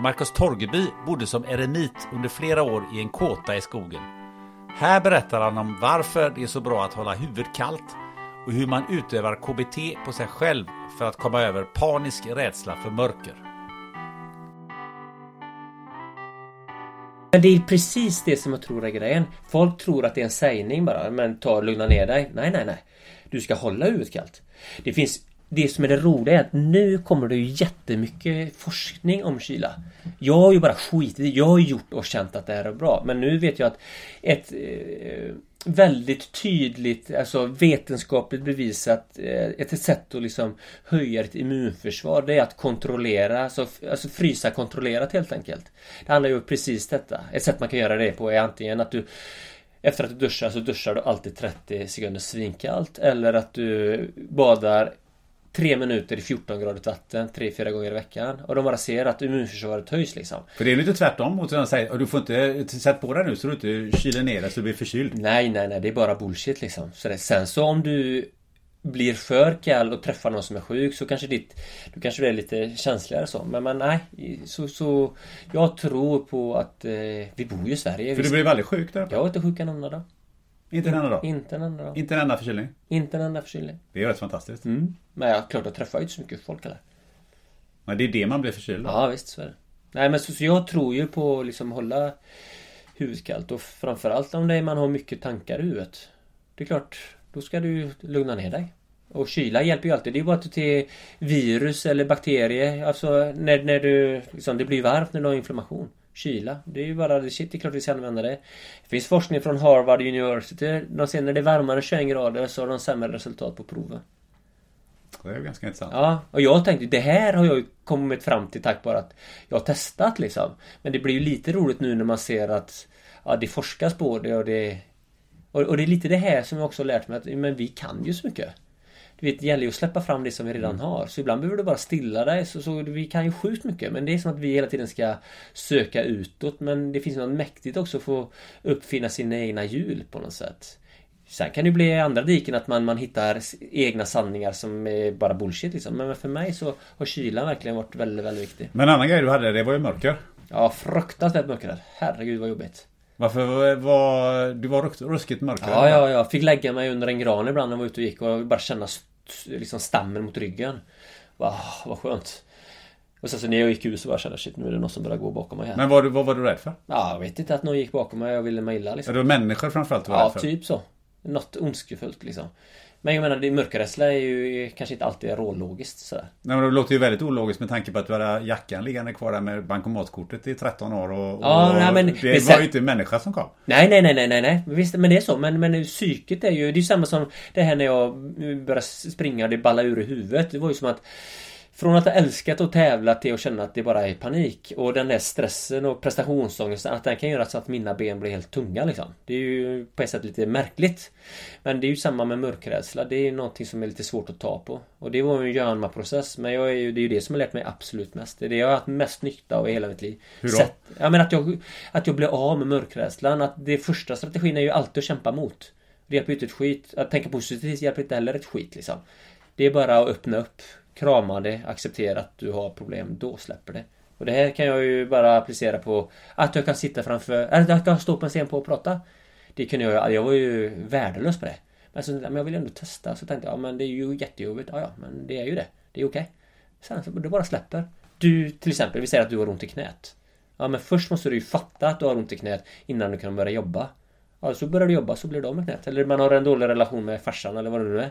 Marcus Torgeby bodde som eremit under flera år i en kåta i skogen. Här berättar han om varför det är så bra att hålla huvudet kallt och hur man utövar KBT på sig själv för att komma över panisk rädsla för mörker. Men det är precis det som jag tror är grejen. Folk tror att det är en sägning bara, men ta och lugna ner dig. Nej, nej, nej. Du ska hålla huvudet kallt. Det finns det som är det roliga är att nu kommer det ju jättemycket forskning om kyla. Jag har ju bara skitit i Jag har gjort och känt att det här är bra. Men nu vet jag att ett eh, väldigt tydligt, alltså vetenskapligt bevisat eh, ett sätt att liksom höja ditt immunförsvar det är att kontrollera, alltså, alltså frysa kontrollerat helt enkelt. Det handlar ju om precis detta. Ett sätt man kan göra det på är antingen att du Efter att du duschar så duschar du alltid 30 sekunder svinkallt eller att du badar 3 minuter i 14 gradigt vatten 3-4 gånger i veckan. Och de bara ser att immunförsvaret höjs liksom. För det är lite tvärtom mot vad de säger. Och du får inte sätta på dig nu så du inte kyler ner dig så du blir förkyld. Nej, nej, nej. Det är bara bullshit liksom. Så det, sen så om du blir för kall och träffar någon som är sjuk så kanske ditt... Du kanske blir lite känsligare så. Men, men nej. Så, så... Jag tror på att... Eh, vi bor ju i Sverige. För du blev aldrig sjuk där? Jag var inte sjuk en enda dag. Inte en enda dag? Inte en enda dag. Inte en enda förkylning? Inte en enda förkylning. Det är rätt fantastiskt. Mm. Men ja, klart jag träffar ju inte så mycket folk eller. Men det är det man blir förkyld av. Ja visst, så är det. Nej men så, så jag tror ju på liksom hålla huvudet kallt och framförallt om det man har mycket tankar i huvudet. Det är klart, då ska du lugna ner dig. Och kyla hjälper ju alltid. Det är bara att till virus eller bakterier. Alltså när, när du... Liksom, det blir varmt när du har inflammation. Kyla. Det är ju bara shit, det är klart vi ska använda det. Det finns forskning från Harvard University. De ser när det är varmare 21 grader så har de sämre resultat på proven. Det är ganska intressant. Ja, och jag tänkte det här har jag ju kommit fram till tack vare att jag har testat liksom. Men det blir ju lite roligt nu när man ser att ja, det forskas på det och det... Och, och det är lite det här som jag också har lärt mig att men vi kan ju så mycket. Du vet, det gäller ju att släppa fram det som vi redan har. Så ibland behöver du bara stilla dig. Så, så vi kan ju sjukt mycket. Men det är som att vi hela tiden ska söka utåt. Men det finns något mäktigt också att få uppfinna sina egna hjul på något sätt. Sen kan det bli andra diken att man, man hittar egna sanningar som är bara bullshit liksom. Men för mig så har kylan verkligen varit väldigt, väldigt viktig. Men en annan grej du hade, det var ju mörker. Ja, fruktansvärt mörker. Herregud vad jobbigt. Varför var du var ruskigt mörker? Ja, ja, jag fick lägga mig under en gran ibland när jag var ute och gick och bara känna liksom stammen mot ryggen. Wow, vad skönt. Och sen så när jag gick ut så bara kände jag shit nu är det någon som börjar gå bakom mig här. Men vad, vad var du rädd för? Ja, jag vet inte att någon gick bakom mig och ville mig illa liksom. Är det människor framförallt du var Ja, rädd för? typ så. Något ondskefullt liksom. Men jag menar, det mörkerrädsla är ju kanske inte alltid rålogiskt sådär. Nej men det låter ju väldigt ologiskt med tanke på att du hade jackan liggande kvar där med bankomatkortet i 13 år och, Ja, och nej, men- det men var ju inte en människa som kom. Nej, nej, nej, nej, nej, nej. Visst, men det är så. Men, men psyket är ju... Det är ju samma som det här när jag började springa och det ballade ur i huvudet. Det var ju som att från att ha älskat att tävla till att känna att det bara är panik. Och den där stressen och prestationsångesten, att den kan göra så att mina ben blir helt tunga liksom. Det är ju på ett sätt lite märkligt. Men det är ju samma med mörkrädsla. Det är ju någonting som är lite svårt att ta på. Och det var ju en Jönma-process. Men jag är ju, det är ju det som har lärt mig absolut mest. Det är det jag har haft mest nytta av i hela mitt liv. Hur då? Sätt, ja, men att jag, att jag blir av med mörkrädslan. Att det första strategin är ju alltid att kämpa mot. Det hjälper ju inte ett skit. Att tänka positivt hjälper inte heller ett skit liksom. Det är bara att öppna upp. Krama det, acceptera att du har problem. Då släpper det. Och det här kan jag ju bara applicera på att jag kan sitta framför, eller att jag kan stå på en scen på och prata. Det kunde jag jag var ju värdelös på det. Men, så, men jag vill ändå testa. Så tänkte jag, ja men det är ju jättejobbigt. Ja, ja, men det är ju det. Det är okej. Sen så du bara släpper. Du till exempel, vi säger att du har ont i knät. Ja men först måste du ju fatta att du har ont i knät innan du kan börja jobba. Ja, så börjar du jobba så blir du av med knät. Eller man har en dålig relation med farsan eller vad det nu är.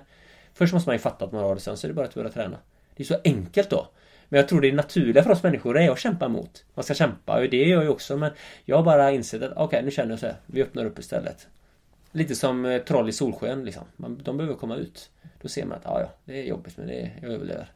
Först måste man ju fatta att man har det, sen så är det bara att börja träna. Det är så enkelt då. Men jag tror det är naturliga för oss människor är att kämpa emot. Man ska kämpa och det gör jag ju också men jag har bara insett att okej nu känner jag så här. Vi öppnar upp istället. Lite som eh, troll i solsken liksom. Man, de behöver komma ut. Då ser man att ja, ja, det är jobbigt men det jag överlever.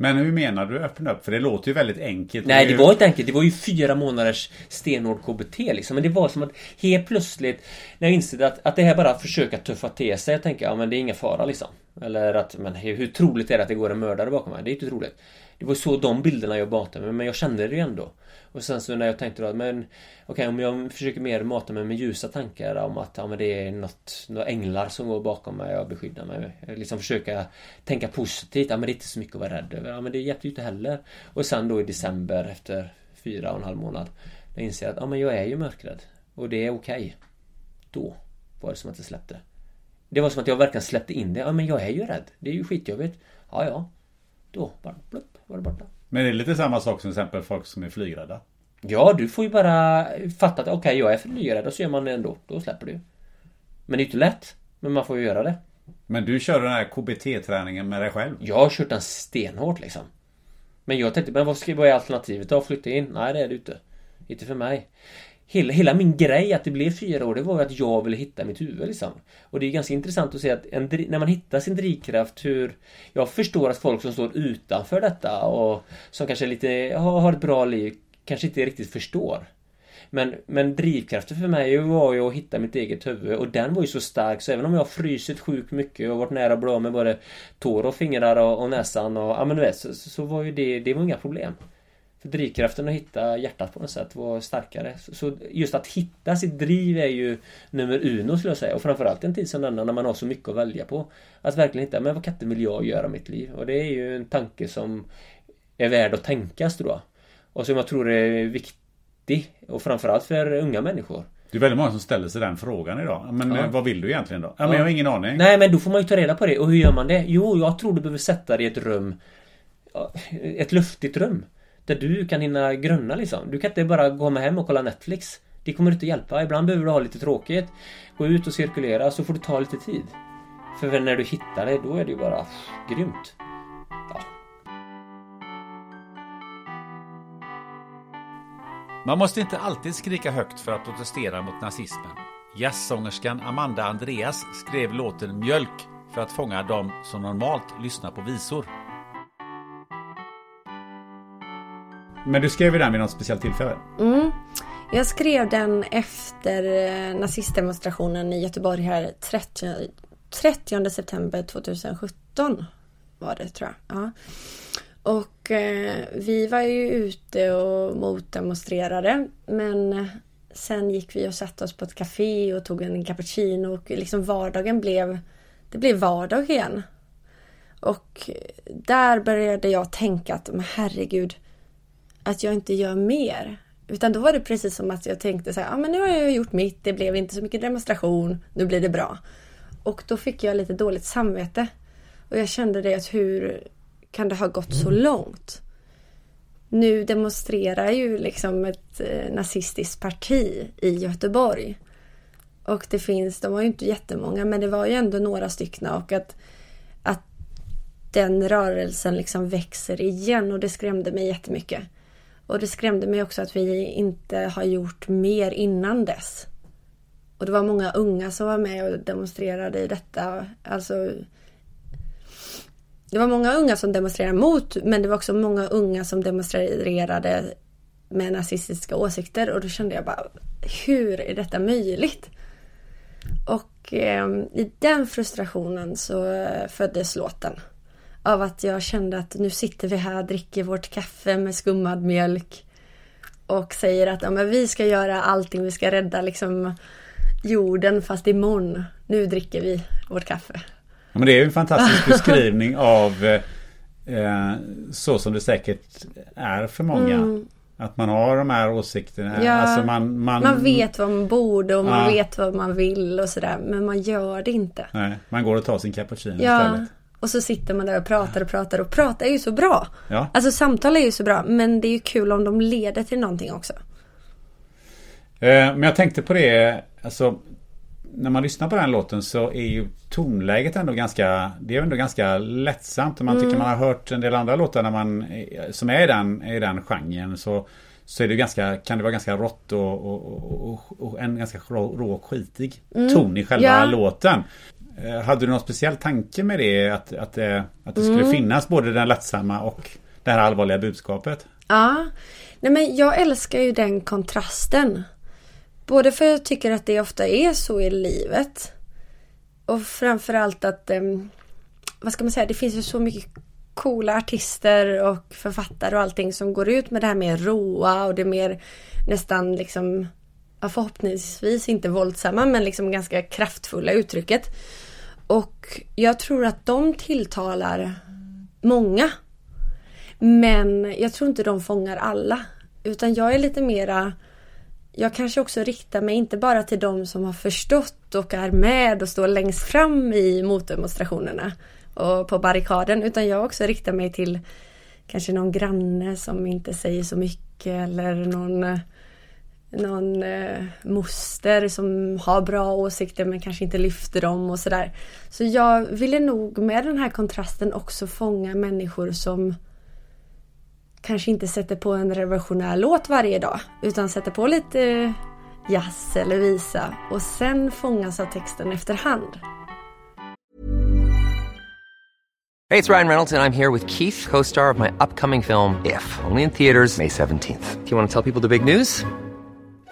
Men hur menar du öppna upp? För det låter ju väldigt enkelt. Nej, det var inte enkelt. Det var ju fyra månaders stenhård KBT liksom. Men det var som att helt plötsligt när jag insåg att, att det här bara försöka tuffa till sig. Jag tänker, ja men det är ingen fara liksom. Eller att, men hur, hur troligt är det att det går en mördare bakom mig? Det är inte troligt. Det var så de bilderna jag matade med, men jag kände det ju ändå. Och sen så när jag tänkte då, att men okej om jag försöker mer mata mig med ljusa tankar om att ja, men det är något, några änglar som går bakom mig och beskyddar mig. Liksom försöka tänka positivt, ja men det är inte så mycket att vara rädd över. Ja men det hjälpte ju inte heller. Och sen då i december efter fyra och en halv månad. Jag inser att ja men jag är ju mörkrädd. Och det är okej. Då var det som att det släppte. Det var som att jag verkligen släppte in det. Ja men jag är ju rädd. Det är ju skitjobbigt. Ja ja. Då bara plupp var det borta. Men det är lite samma sak som till exempel folk som är flygrädda. Ja, du får ju bara fatta att okej, jag är flygrädd och så gör man det ändå. Då släpper du. Men det är inte lätt. Men man får ju göra det. Men du kör den här KBT-träningen med dig själv. Jag har kört den stenhårt liksom. Men jag tänkte, men vad ska vad är alternativet då? Flytta in? Nej, det är det inte. Inte för mig. Hela, hela min grej att det blev fyra år, det var ju att jag ville hitta mitt huvud liksom. Och det är ganska intressant att se att en, när man hittar sin drivkraft hur... Jag förstår att folk som står utanför detta och som kanske lite har, har ett bra liv kanske inte riktigt förstår. Men, men drivkraften för mig var ju att hitta mitt eget huvud och den var ju så stark så även om jag har frysit sjukt mycket och varit nära att bli av med både tår och fingrar och, och näsan och ja men du vet så, så var ju det, det var inga problem. För drivkraften att hitta hjärtat på något sätt var starkare. Så just att hitta sitt driv är ju nummer uno skulle jag säga. Och framförallt en tid som denna när man har så mycket att välja på. Att verkligen hitta, men vad katten vill jag göra mitt liv? Och det är ju en tanke som är värd att tänkas tror jag. Och som jag tror är viktig. Och framförallt för unga människor. Det är väldigt många som ställer sig den frågan idag. Men ja. vad vill du egentligen då? Ja, men jag har ingen aning. Nej men då får man ju ta reda på det. Och hur gör man det? Jo, jag tror du behöver sätta dig i ett rum. Ett luftigt rum. Där du kan hinna grunna liksom. Du kan inte bara gå hem och kolla Netflix. Det kommer inte hjälpa. Ibland behöver du ha lite tråkigt. Gå ut och cirkulera så får du ta lite tid. För när du hittar det, då är det ju bara pff, grymt. Ja. Man måste inte alltid skrika högt för att protestera mot nazismen. Jazzsångerskan Amanda Andreas skrev låten Mjölk för att fånga dem som normalt lyssnar på visor. Men du skrev ju den vid något speciellt tillfälle? Mm. Jag skrev den efter eh, nazistdemonstrationen i Göteborg här 30, 30 september 2017 var det tror jag. Ja. Och eh, vi var ju ute och motdemonstrerade men eh, sen gick vi och satte oss på ett café och tog en cappuccino och liksom vardagen blev det blev vardag igen. Och eh, där började jag tänka att men herregud att jag inte gör mer. Utan då var det precis som att jag tänkte så här, ja men nu har jag gjort mitt, det blev inte så mycket demonstration, nu blir det bra. Och då fick jag lite dåligt samvete. Och jag kände det att hur kan det ha gått så långt? Nu demonstrerar ju liksom ett eh, nazistiskt parti i Göteborg. Och det finns, de var ju inte jättemånga men det var ju ändå några stycken och att, att den rörelsen liksom växer igen och det skrämde mig jättemycket. Och det skrämde mig också att vi inte har gjort mer innan dess. Och det var många unga som var med och demonstrerade i detta. Alltså, det var många unga som demonstrerade mot, men det var också många unga som demonstrerade med nazistiska åsikter och då kände jag bara, hur är detta möjligt? Och eh, i den frustrationen så eh, föddes låten av att jag kände att nu sitter vi här, dricker vårt kaffe med skummad mjölk och säger att ja, men vi ska göra allting, vi ska rädda liksom jorden fast imorgon. Nu dricker vi vårt kaffe. Ja, men det är ju en fantastisk beskrivning av eh, så som det säkert är för många. Mm. Att man har de här åsikterna. Ja, alltså man, man, man vet vad man borde och man ja. vet vad man vill och sådär. Men man gör det inte. Nej, man går och tar sin cappuccino ja. istället. Och så sitter man där och pratar och pratar och pratar är ju så bra. Ja. Alltså samtal är ju så bra men det är ju kul om de leder till någonting också. Eh, men jag tänkte på det, alltså när man lyssnar på den låten så är ju tonläget ändå ganska Det är ändå ganska lättsamt. Om man mm. tycker man har hört en del andra låtar när man, som är i den, i den genren så så är det ganska, kan det vara ganska rått och, och, och, och en ganska rå, rå och skitig mm. ton i själva ja. låten. Eh, hade du någon speciell tanke med det? Att, att, eh, att det skulle mm. finnas både den lättsamma och det här allvarliga budskapet? Ja, nej men jag älskar ju den kontrasten. Både för jag tycker att det ofta är så i livet. Och framförallt att, ehm, vad ska man säga, det finns ju så mycket coola artister och författare och allting som går ut med det här mer roa och det mer nästan liksom förhoppningsvis inte våldsamma men liksom ganska kraftfulla uttrycket. Och jag tror att de tilltalar många. Men jag tror inte de fångar alla. Utan jag är lite mera jag kanske också riktar mig inte bara till de som har förstått och är med och står längst fram i motdemonstrationerna och på barrikaden utan jag också riktar mig till kanske någon granne som inte säger så mycket eller någon någon eh, moster som har bra åsikter men kanske inte lyfter dem och sådär. Så jag ville nog med den här kontrasten också fånga människor som kanske inte sätter på en revolutionär låt varje dag utan sätter på lite jazz eller visa och sen fångas av texten efterhand. Hej, det är Ryan Reynolds och jag är här med Keith, co-star of my upcoming film If, only in theaters May 17 th Do you want to tell people the big news?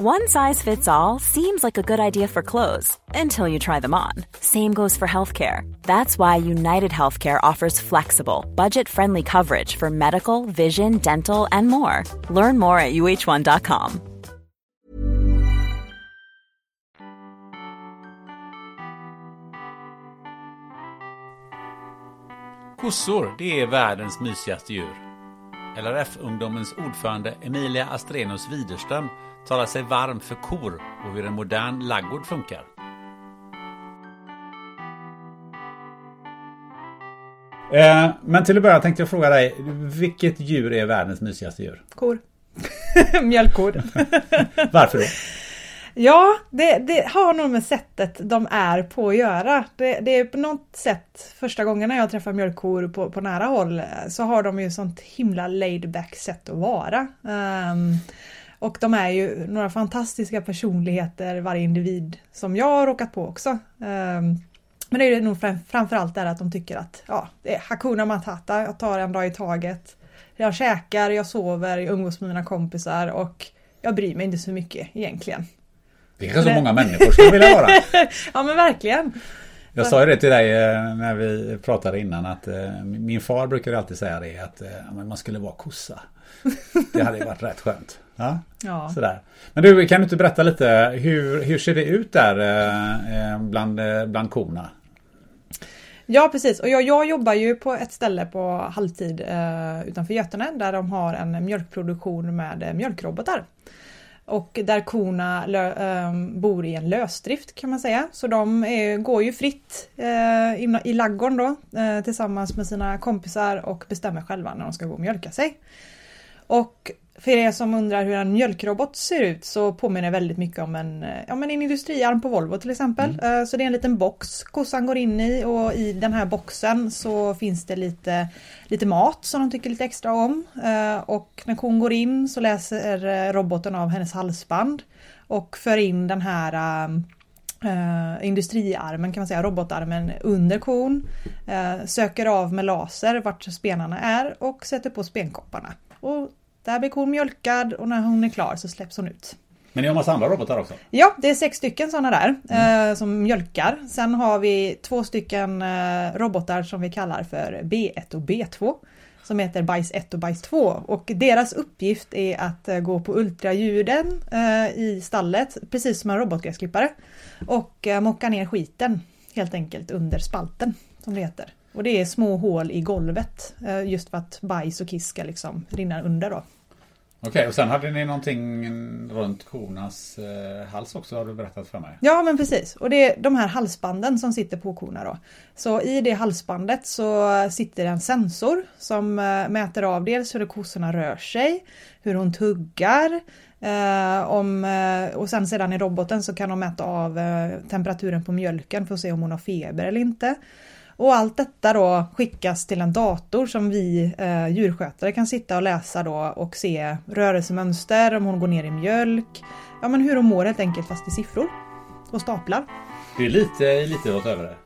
One size fits all seems like a good idea for clothes until you try them on. Same goes for healthcare. That's why United Healthcare offers flexible, budget friendly coverage for medical, vision, dental, and more. Learn more at uh1.com. Kossor, det är världens mysigaste djur. LRF-ungdomens ordförande Emilia Astrenus Widerström talar sig varm för kor och hur en modern laggård funkar. Eh, men till att börja tänkte jag fråga dig, vilket djur är världens mysigaste djur? Kor. Mjölkkor. Varför då? Ja, det, det, har nog med sättet de är på att göra. Det, det, är på något sätt första gången när jag träffar mjölkkor på, på nära håll så har de ju sånt himla laid back sätt att vara. Um, och de är ju några fantastiska personligheter varje individ som jag har råkat på också. Um, men det är nog framförallt där att de tycker att ja, det är Hakuna Matata, jag tar en dag i taget. Jag käkar, jag sover, jag umgås med mina kompisar och jag bryr mig inte så mycket egentligen. Det är kanske så många människor skulle vilja vara. ja men verkligen. Jag sa ju det till dig eh, när vi pratade innan att eh, min far brukar alltid säga det att eh, man skulle vara kossa. Det hade ju varit rätt skönt. Ja, ja. Sådär. Men du, kan du inte berätta lite hur, hur ser det ut där bland, bland korna? Ja precis och jag, jag jobbar ju på ett ställe på halvtid eh, utanför Götene där de har en mjölkproduktion med mjölkrobotar. Och där korna lö, um, bor i en lösdrift kan man säga. Så de är, går ju fritt in, i laggården då tillsammans med sina kompisar och bestämmer själva när de ska gå och mjölka sig. Och för er som undrar hur en mjölkrobot ser ut så påminner väldigt mycket om en, eh, ja, men en industriarm på Volvo till exempel. Mm. Så det är en liten box kossan går in i och i den här boxen så finns det lite, lite mat som de tycker lite extra om. Och när kon går in så läser roboten av hennes halsband och för in den här Uh, industriarmen kan man säga, robotarmen under kon. Uh, söker av med laser vart spenarna är och sätter på spenkopparna. Och där blir kon mjölkad och när hon är klar så släpps hon ut. Men ni har massa andra robotar också? Ja, det är sex stycken sådana där mm. eh, som mjölkar. Sen har vi två stycken eh, robotar som vi kallar för B1 och B2 som heter Bajs 1 och Bajs 2 och deras uppgift är att eh, gå på ultraljuden eh, i stallet precis som en robotgräsklippare och eh, mocka ner skiten helt enkelt under spalten som det heter. Och det är små hål i golvet just för att bajs och kiss ska liksom rinna under då. Okej, okay, och sen hade ni någonting runt kornas eh, hals också har du berättat för mig. Ja, men precis. Och det är de här halsbanden som sitter på korna då. Så i det halsbandet så sitter en sensor som eh, mäter av dels hur kossorna rör sig, hur hon tuggar, eh, om, eh, och sen sedan i roboten så kan de mäta av eh, temperaturen på mjölken för att se om hon har feber eller inte. Och allt detta då skickas till en dator som vi eh, djurskötare kan sitta och läsa då och se rörelsemönster, om hon går ner i mjölk, ja men hur hon mår helt enkelt fast i siffror. Och staplar. Det är lite elitidrott över det.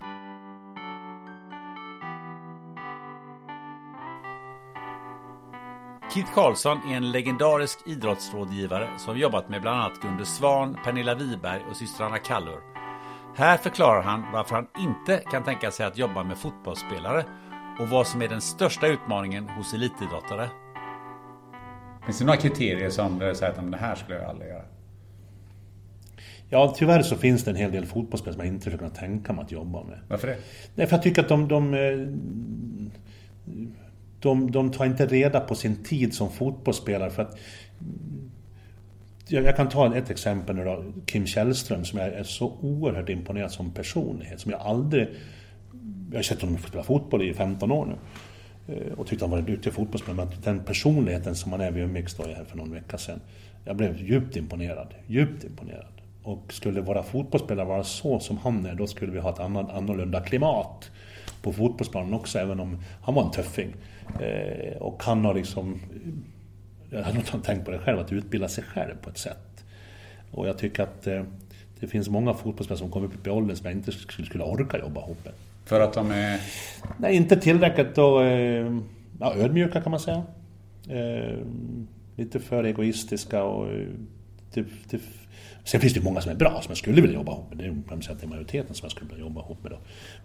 Kit Karlsson är en legendarisk idrottsrådgivare som jobbat med bland annat Gunde Svan, Pernilla Wiberg och systrarna Kallur. Här förklarar han varför han inte kan tänka sig att jobba med fotbollsspelare och vad som är den största utmaningen hos elitidrottare. Finns det några kriterier som du säger att det här skulle jag aldrig göra? Ja, tyvärr så finns det en hel del fotbollsspelare som jag inte skulle kunna tänka mig att jobba med. Varför det? Nej, för jag tycker att de, de, eh, de, de tar inte reda på sin tid som fotbollsspelare för att jag, jag kan ta ett exempel nu då. Kim Källström som jag är så oerhört imponerad som personlighet. Som jag aldrig... Jag har sett honom spela fotboll i 15 år nu. Eh, och tyckte han var en duktig fotbollsspelare. Men den personligheten som han är vid Umix då här för någon vecka sedan. Jag blev djupt imponerad. Djupt imponerad. Och skulle våra fotbollsspelare vara så som han är, då skulle vi ha ett annan, annorlunda klimat på fotbollsplanen också, även om han var en tuffing. Eh, och han har liksom jag hade nog tänkt på det själv, att utbilda sig själv på ett sätt. Och jag tycker att eh, det finns många fotbollsspelare som kommer upp i åldern som jag inte skulle, orka jobba ihop med. För att de är... Nej, inte tillräckligt då, eh, ja, ödmjuka kan man säga. Eh, lite för egoistiska och... Det, det, sen finns det många som är bra som jag skulle vilja jobba ihop med. Det är, det är majoriteten som jag skulle vilja jobba ihop med då.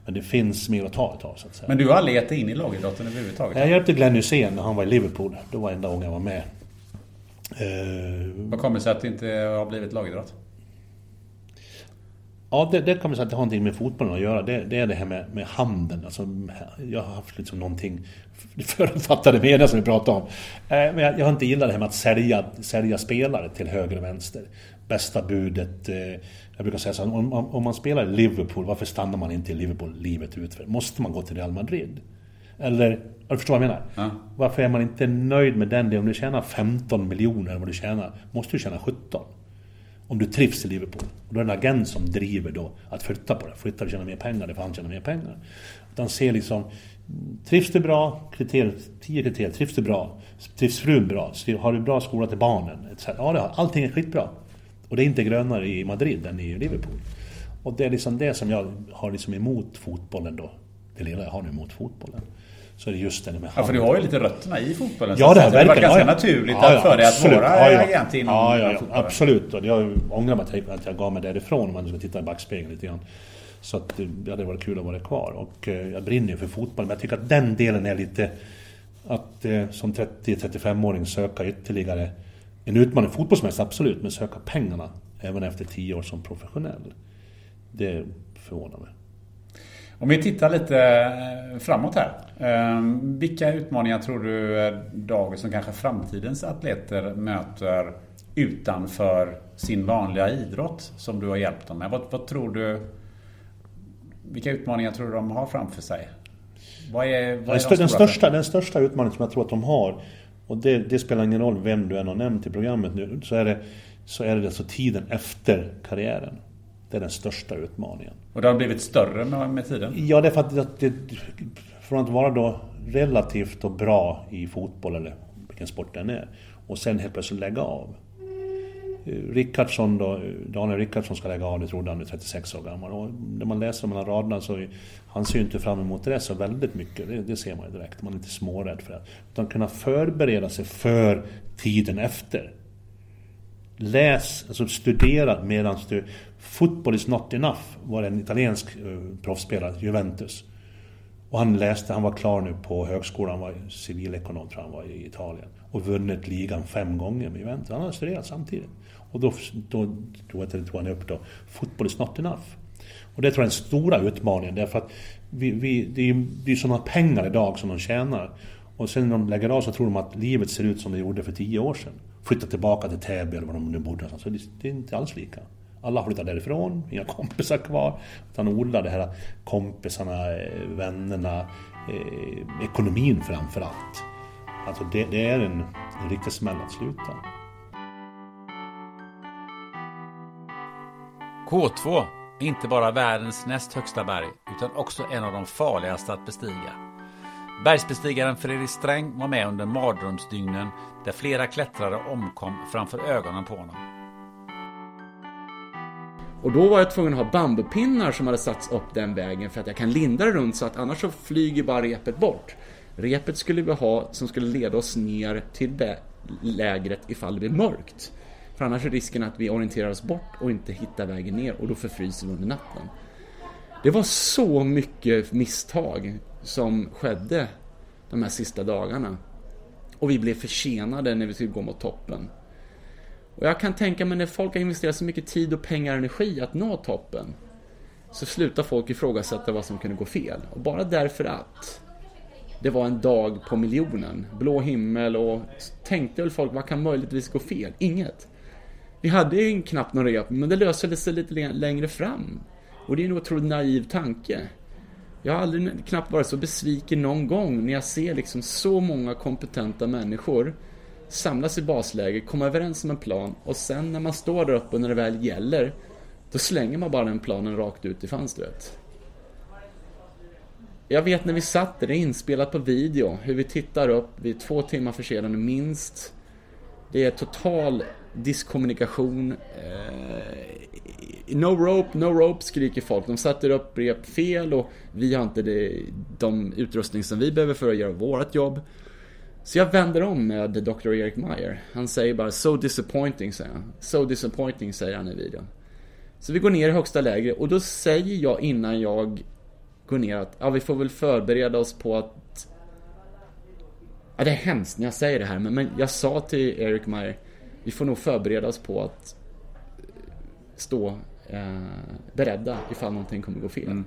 Men det finns mer att ta utav så att säga. Men du har aldrig gett dig in i lagidrotten överhuvudtaget? Jag hjälpte Glenn Hysén när han var i Liverpool. Det var enda gången jag var med. Eh, Vad kommer det sig att det inte har blivit lagidrott? Ja, det, det man säga att det har någonting med fotbollen att göra. Det, det är det här med, med handeln. Alltså, jag har haft liksom någonting förutfattade meningar som vi pratade om. Eh, Men jag, jag har inte gillat det här med att sälja, sälja spelare till höger och vänster. Bästa budet. eh, Jag brukar säga så här, om, om man spelar i Liverpool, varför stannar man inte i Liverpool livet ut? För? Måste man gå till Real Madrid? Eller, du förstår vad jag menar? Ja. Varför är man inte nöjd med den delen? Om du tjänar 15 miljoner, vad du tjänar, måste du tjäna 17. Om du trivs i Liverpool. Och då är det en agent som driver då att flytta på det. Flytta och tjäna mer pengar, det får han tjäna mer pengar. Utan se liksom, trivs du bra? Kriterier, 10 kriterier. Trivs du bra? Trivs frun bra? Har du bra skola till barnen? Etc. Ja, det har, allting är skitbra. Och det är inte grönare i Madrid än i Liverpool. Och det är liksom det som jag har liksom emot fotbollen då. Det lilla jag har nu emot fotbollen. Så är det just det med Ja, för du har ju lite rötterna i fotbollen. Ja, det har jag det var verkligen. ganska Ja, naturligt Ja, ja, för dig att vara Ja, agent inom ja, ja, ja. Absolut. Och jag ångrar mig att att jag gav mig därifrån om man ska titta i backspegeln lite grann. Så att eh, det hade varit kul att vara kvar. Och eh, jag brinner ju för fotboll. Men jag tycker att den delen är lite... Att eh, som 30-35-åring söka ytterligare en utmaning fotbollsmässigt, absolut. Men söka pengarna även efter 10 år som professionell. Det förvånar mig. Om vi tittar lite eh, framåt här. Eh, Vilka utmaningar tror du dagens och kanske framtidens atleter möter utanför sin vanliga idrott som du har hjälpt dem med? Vad, vad tror du... Vilka utmaningar tror du de har framför sig? Vad är, vad är Den, de största, den största utmaningen som jag tror att de har, och det, det spelar ingen roll vem du än har nämnt i programmet nu, så är det, så är det alltså tiden efter karriären. Det är den största utmaningen. Och det har blivit större med, med tiden? Ja, det är för att det, det, från att vara då relativt och bra i fotboll eller vilken sport den är och sen helt plötsligt lägga av. Rickardsson då, Daniel Rickardsson ska lägga av, det trodde han, är 36 år gammal. Och när man läser mellan raderna så han ser ju inte fram emot det så väldigt mycket. Det, det ser man ju direkt. Man är inte smårädd för det. Utan kunna förbereda sig för tiden efter. Läs, alltså studera medan du... Football is not enough var en italiensk uh, proffsspelare, Juventus. Och han läste, han var klar nu på högskolan, han var civilekonom tror jag han var i Italien. Och vunnit ligan fem gånger med Juventus. Han hade studerat samtidigt. Och då, då, då jag, tog han upp då, football is not enough. Och det tror jag är den stora utmaningen därför att vi, vi, det är ju det är sådana pengar idag som de tjänar. Och sen när de lägger av så tror de att livet ser ut som det gjorde för tio år sedan. Flytta tillbaka till Täby eller var de nu bodde någonstans. Så det, det är inte alls lika. Alla flyttar därifrån, inga kompisar kvar. Utan odlar det här kompisarna, eh, vännerna, eh, ekonomin framför allt. Alltså det, det är en, en riktig smäll att sluta. K2 är inte bara världens näst högsta berg utan också en av de farligaste att bestiga. Bergsbestigaren Fredrik Sträng var med under mardrömsdygnen där flera klättrare omkom framför ögonen på honom. Och då var jag tvungen att ha bambupinnar som hade satts upp den vägen för att jag kan linda det runt så att annars så flyger bara repet bort. Repet skulle vi ha som skulle leda oss ner till lägret ifall det blir mörkt. För annars är risken att vi orienterar oss bort och inte hittar vägen ner och då förfryser vi under natten. Det var så mycket misstag som skedde de här sista dagarna. Och vi blev försenade när vi skulle gå mot toppen. Och jag kan tänka mig när folk har investerat så mycket tid och pengar och energi att nå toppen så slutar folk ifrågasätta vad som kunde gå fel. Och bara därför att det var en dag på miljonen, blå himmel och tänkte väl folk vad kan möjligtvis gå fel? Inget. Vi hade ju knappt någon rep, men det löste sig lite längre fram. Och det är en otroligt naiv tanke. Jag har aldrig knappt varit så besviken någon gång när jag ser liksom så många kompetenta människor samlas i basläge, komma överens om en plan och sen när man står där uppe och när det väl gäller då slänger man bara den planen rakt ut i fönstret. Jag vet när vi satt där, det är inspelat på video, hur vi tittar upp, vi är två timmar försenade minst. Det är total diskommunikation. Eh, no rope, no rope skriker folk. De sätter upp rep fel och vi har inte det, de utrustning som vi behöver för att göra vårt jobb. Så jag vänder om med Dr. Erik Meyer. Han säger bara “So disappointing” säger han. “So disappointing” säger han i videon. Så vi går ner i högsta läge och då säger jag innan jag går ner att ja, vi får väl förbereda oss på att... Ja, det är hemskt när jag säger det här men, men jag sa till Erik Meyer vi får nog förbereda oss på att stå eh, beredda ifall någonting kommer gå fel. Mm.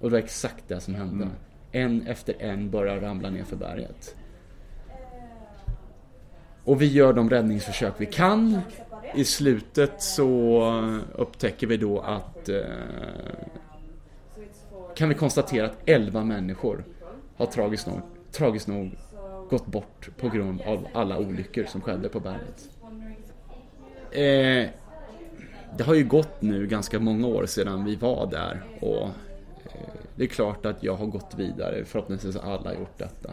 Och det var exakt det som hände. Mm. En efter en börjar ramla ner för berget. Och vi gör de räddningsförsök vi kan. I slutet så upptäcker vi då att eh, kan vi konstatera att 11 människor har tragiskt nog, tragiskt nog gått bort på grund av alla olyckor som skedde på berget. Eh, det har ju gått nu ganska många år sedan vi var där och eh, det är klart att jag har gått vidare, förhoppningsvis har alla gjort detta.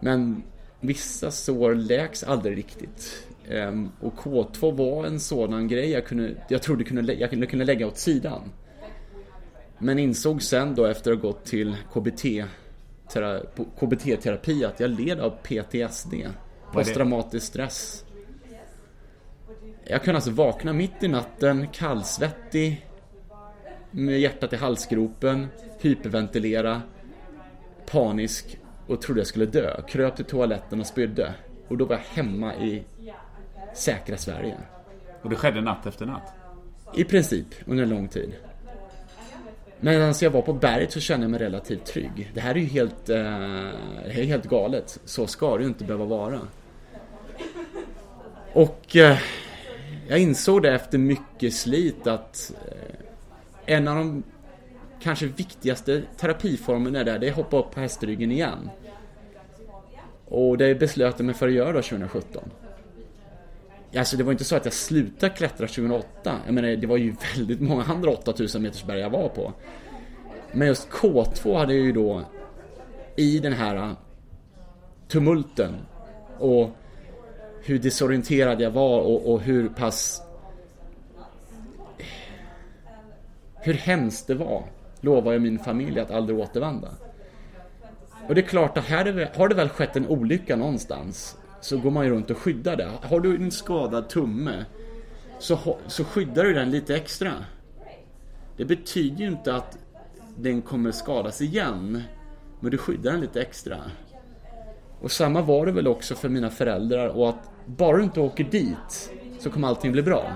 Men vissa sår läks aldrig riktigt. Um, och K2 var en sådan grej jag, kunde, jag trodde kunde, jag kunde, kunde lägga åt sidan. Men insåg sen då efter att ha gått till KBT KBT-terapi att jag led av PTSD. Posttraumatisk stress. Jag kunde alltså vakna mitt i natten, kallsvettig, med hjärtat i halsgropen, hyperventilera, panisk och trodde jag skulle dö. Kröp till toaletten och spydde. Och då var jag hemma i säkra Sverige. Och det skedde natt efter natt? I princip, under en lång tid. Medan jag var på berget så kände jag mig relativt trygg. Det här är ju helt, eh, är helt galet. Så ska det ju inte behöva vara. Och eh, jag insåg det efter mycket slit att eh, en av de kanske viktigaste terapiformerna där, det är att hoppa upp på hästryggen igen. Och det beslöt jag mig för att göra då 2017. Alltså det var inte så att jag slutade klättra 2008. Jag menar det var ju väldigt många andra 8000 meters berg jag var på. Men just K2 hade jag ju då i den här eh, tumulten och hur desorienterad jag var och, och hur pass hur hemskt det var lovar jag min familj att aldrig återvända. Och det är klart att här har det väl skett en olycka någonstans så går man ju runt och skyddar det. Har du en skadad tumme så, så skyddar du den lite extra. Det betyder ju inte att den kommer skadas igen. Men du skyddar den lite extra. Och samma var det väl också för mina föräldrar och att bara du inte åker dit så kommer allting bli bra.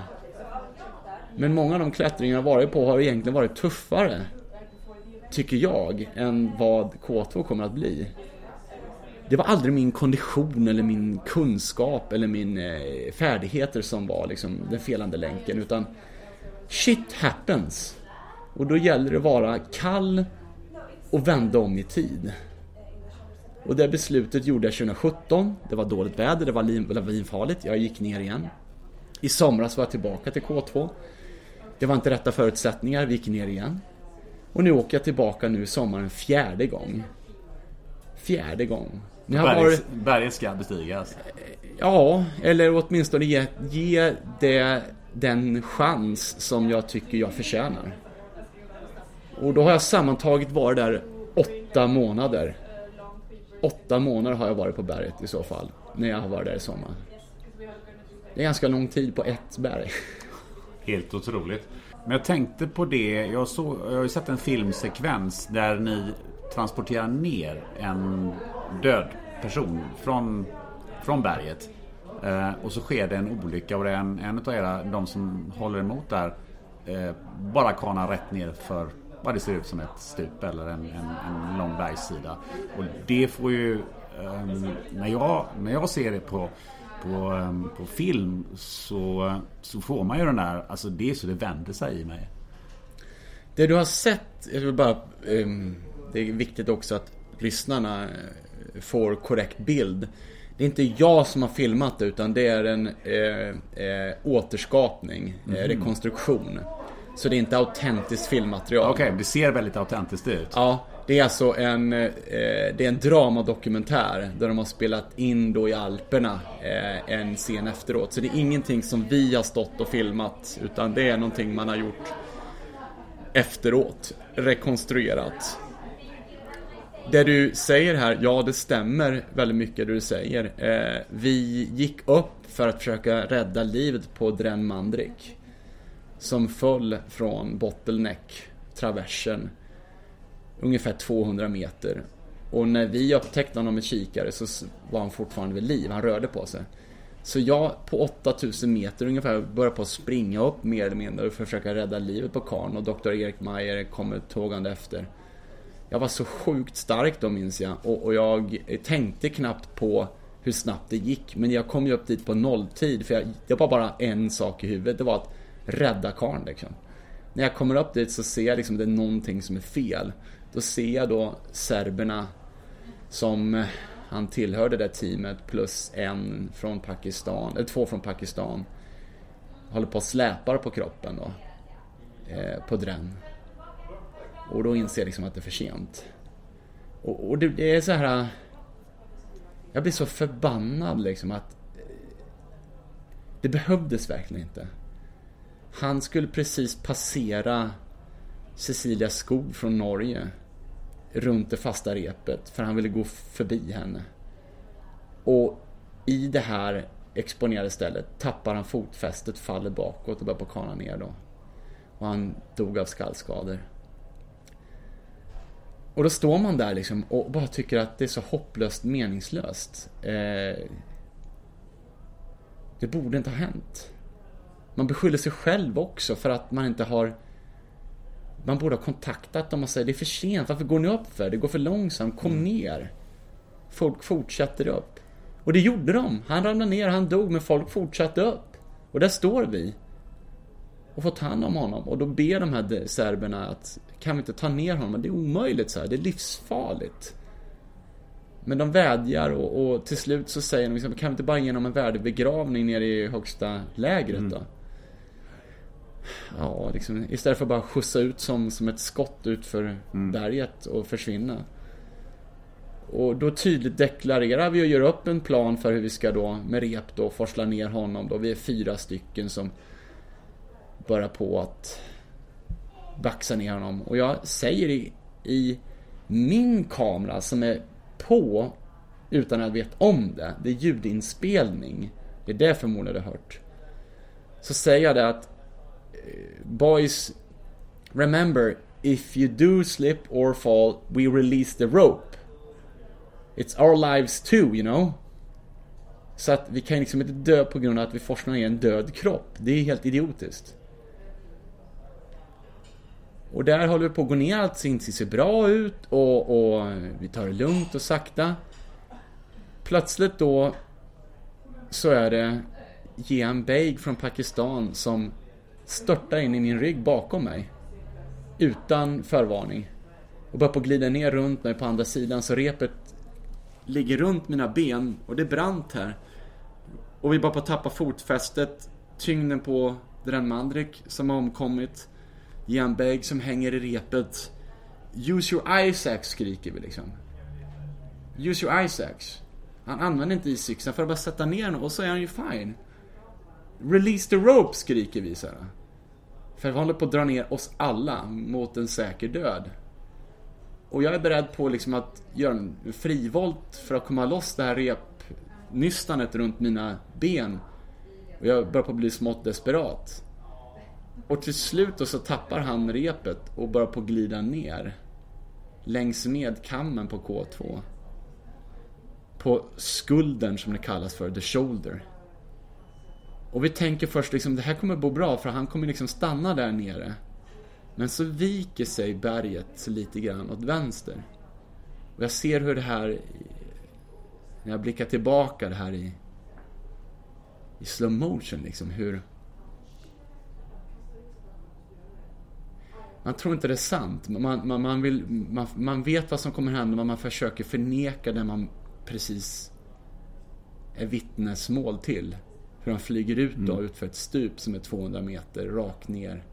Men många av de klättringar jag varit på har egentligen varit tuffare. Tycker jag, än vad K2 kommer att bli det var aldrig min kondition eller min kunskap eller min eh, färdigheter som var liksom den felande länken utan shit happens. Och då gäller det att vara kall och vända om i tid. Och det beslutet gjorde jag 2017. Det var dåligt väder, det var lavinfarligt. Jag gick ner igen. I somras var jag tillbaka till K2. Det var inte rätta förutsättningar, vi gick ner igen. Och nu åker jag tillbaka nu i sommar en fjärde gång. Fjärde gång. Har Berget, varit... berget ska bestigas. Ja, eller åtminstone ge, ge det den chans som jag tycker jag förtjänar. Och då har jag sammantaget varit där åtta månader. Åtta månader har jag varit på berget i så fall, när jag har varit där i sommar. Det är ganska lång tid på ett berg. Helt otroligt. Men jag tänkte på det, jag, såg, jag har ju sett en filmsekvens där ni transporterar ner en död person från, från berget. Eh, och så sker det en olycka och det är en, en av era, de som håller emot där, eh, bara kanar rätt ner för vad det ser ut som ett stup eller en, en, en lång bergssida. Och det får ju, eh, när, jag, när jag ser det på på, ehm, på film så, så får man ju den där, alltså det är så det vänder sig i mig. Det du har sett, jag vill bara, um, det är viktigt också att lyssnarna eh, får korrekt bild. Det är inte jag som har filmat det utan det är en eh, eh, återskapning, mm. eh, rekonstruktion. Så det är inte autentiskt filmmaterial. Okej, okay, det ser väldigt autentiskt ut. Ja, det är alltså en, eh, det är en dramadokumentär där de har spelat in då i Alperna eh, en scen efteråt. Så det är ingenting som vi har stått och filmat utan det är någonting man har gjort efteråt, rekonstruerat. Det du säger här, ja det stämmer väldigt mycket det du säger. Eh, vi gick upp för att försöka rädda livet på Dren Mandrik. Som föll från Bottleneck, traversen, ungefär 200 meter. Och när vi upptäckte honom med kikare så var han fortfarande vid liv, han rörde på sig. Så jag på 8000 meter ungefär började på att springa upp mer eller mindre för att försöka rädda livet på karln och Dr. Erik Mayer kommer tågande efter. Jag var så sjukt stark då minns jag och, och, jag tänkte knappt på hur snabbt det gick. Men jag kom ju upp dit på nolltid för jag, det var bara en sak i huvudet. Det var att rädda karln liksom. När jag kommer upp dit så ser jag liksom att det är någonting som är fel. Då ser jag då serberna som eh, han tillhörde det där teamet plus en från Pakistan, eller två från Pakistan. Håller på att släpar på kroppen då. Eh, på drän. Och då inser jag liksom att det är för sent. Och, och det, det, är så här... Jag blir så förbannad liksom att... Eh, det behövdes verkligen inte. Han skulle precis passera Cecilia Skog från Norge runt det fasta repet för han ville gå förbi henne. Och i det här exponerade stället tappar han fotfästet, faller bakåt och börjar på kana ner då. Och han dog av skallskador. Och då står man där liksom och bara tycker att det är så hopplöst meningslöst. Eh, det borde inte ha hänt. Man beskyller sig själv också för att man inte har... Man borde ha kontaktat dem och sagt det är för sent, varför går ni upp för? Det går för långsamt, kom mm. ner. Folk fortsätter upp. Och det gjorde de. Han ramlade ner, han dog, men folk fortsatte upp. Och där står vi. Och får ta hand om honom. Och då ber de här serberna att kan vi inte ta ner honom? Det är omöjligt så här. det är livsfarligt. Men de vädjar och, och till slut så säger de liksom, kan vi inte bara ge honom en värdig begravning nere i högsta lägret mm. då? Ja, liksom, istället för att bara skjutsa ut som, som ett skott ut för mm. berget och försvinna. Och då tydligt deklarerar vi och gör upp en plan för hur vi ska då med rep då forsla ner honom då. Vi är fyra stycken som börjar på att baxa ner honom. Och jag säger i, i min kamera som är på utan att jag vet om det. Det är ljudinspelning. Det är det förmodligen du har hört. Så säger jag det att Boys Remember If you do slip or fall We release the rope It's our lives too, you know Så att vi kan liksom inte dö på grund av att vi forskar i en död kropp. Det är helt idiotiskt. Och där håller vi på att gå ner, allt ser bra ut och, och vi tar det lugnt och sakta. Plötsligt då så är det Jean Beig från Pakistan som störtar in i min rygg bakom mig. Utan förvarning. Och börjar på att glida ner runt mig på andra sidan så repet ligger runt mina ben och det är brant här. Och vi bara på att tappa fotfästet, tyngden på Drenmandrik som har omkommit. Jan Beg som hänger i repet. Use your Isaacs skriker vi liksom. Use your Isaacs. Han använder inte E6 för att bara sätta ner honom och så är han ju fine. Release the rope skriker vi så här. För vi håller på att dra ner oss alla mot en säker död. Och jag är beredd på liksom att göra en frivolt för att komma loss det här repnystanet runt mina ben. Och jag börjar på att bli smått desperat. Och till slut då så tappar han repet och börjar på att glida ner. Längs med kammen på K2. På skulden som det kallas för, the shoulder. Och vi tänker först liksom, det här kommer gå bra för han kommer liksom stanna där nere. Men så viker sig berget lite grann åt vänster. Och jag ser hur det här, när jag blickar tillbaka det här i, i slow motion liksom, hur Man tror inte det är sant. Man, man, man, vill, man, man vet vad som kommer hända men man försöker förneka det man precis är vittnesmål till. Hur han flyger ut då, mm. utför ett stup som är 200 meter rakt ner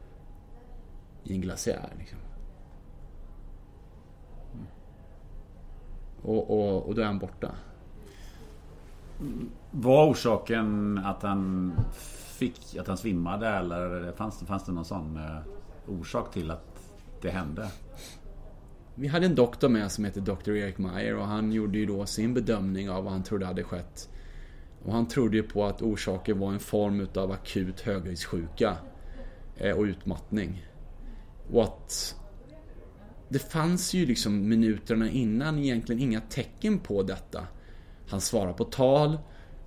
i en glaciär. Liksom. Och, och, och då är han borta. Var orsaken att han fick, att han svimmade eller fanns, fanns det någon sån eh, orsak till att det hände? Vi hade en doktor med som heter Dr. Erik Meyer och han gjorde ju då sin bedömning av vad han trodde hade skett. Och han trodde ju på att orsaken var en form utav akut höghöjdssjuka eh, och utmattning. Och att det fanns ju liksom minuterna innan egentligen inga tecken på detta. Han svarade på tal,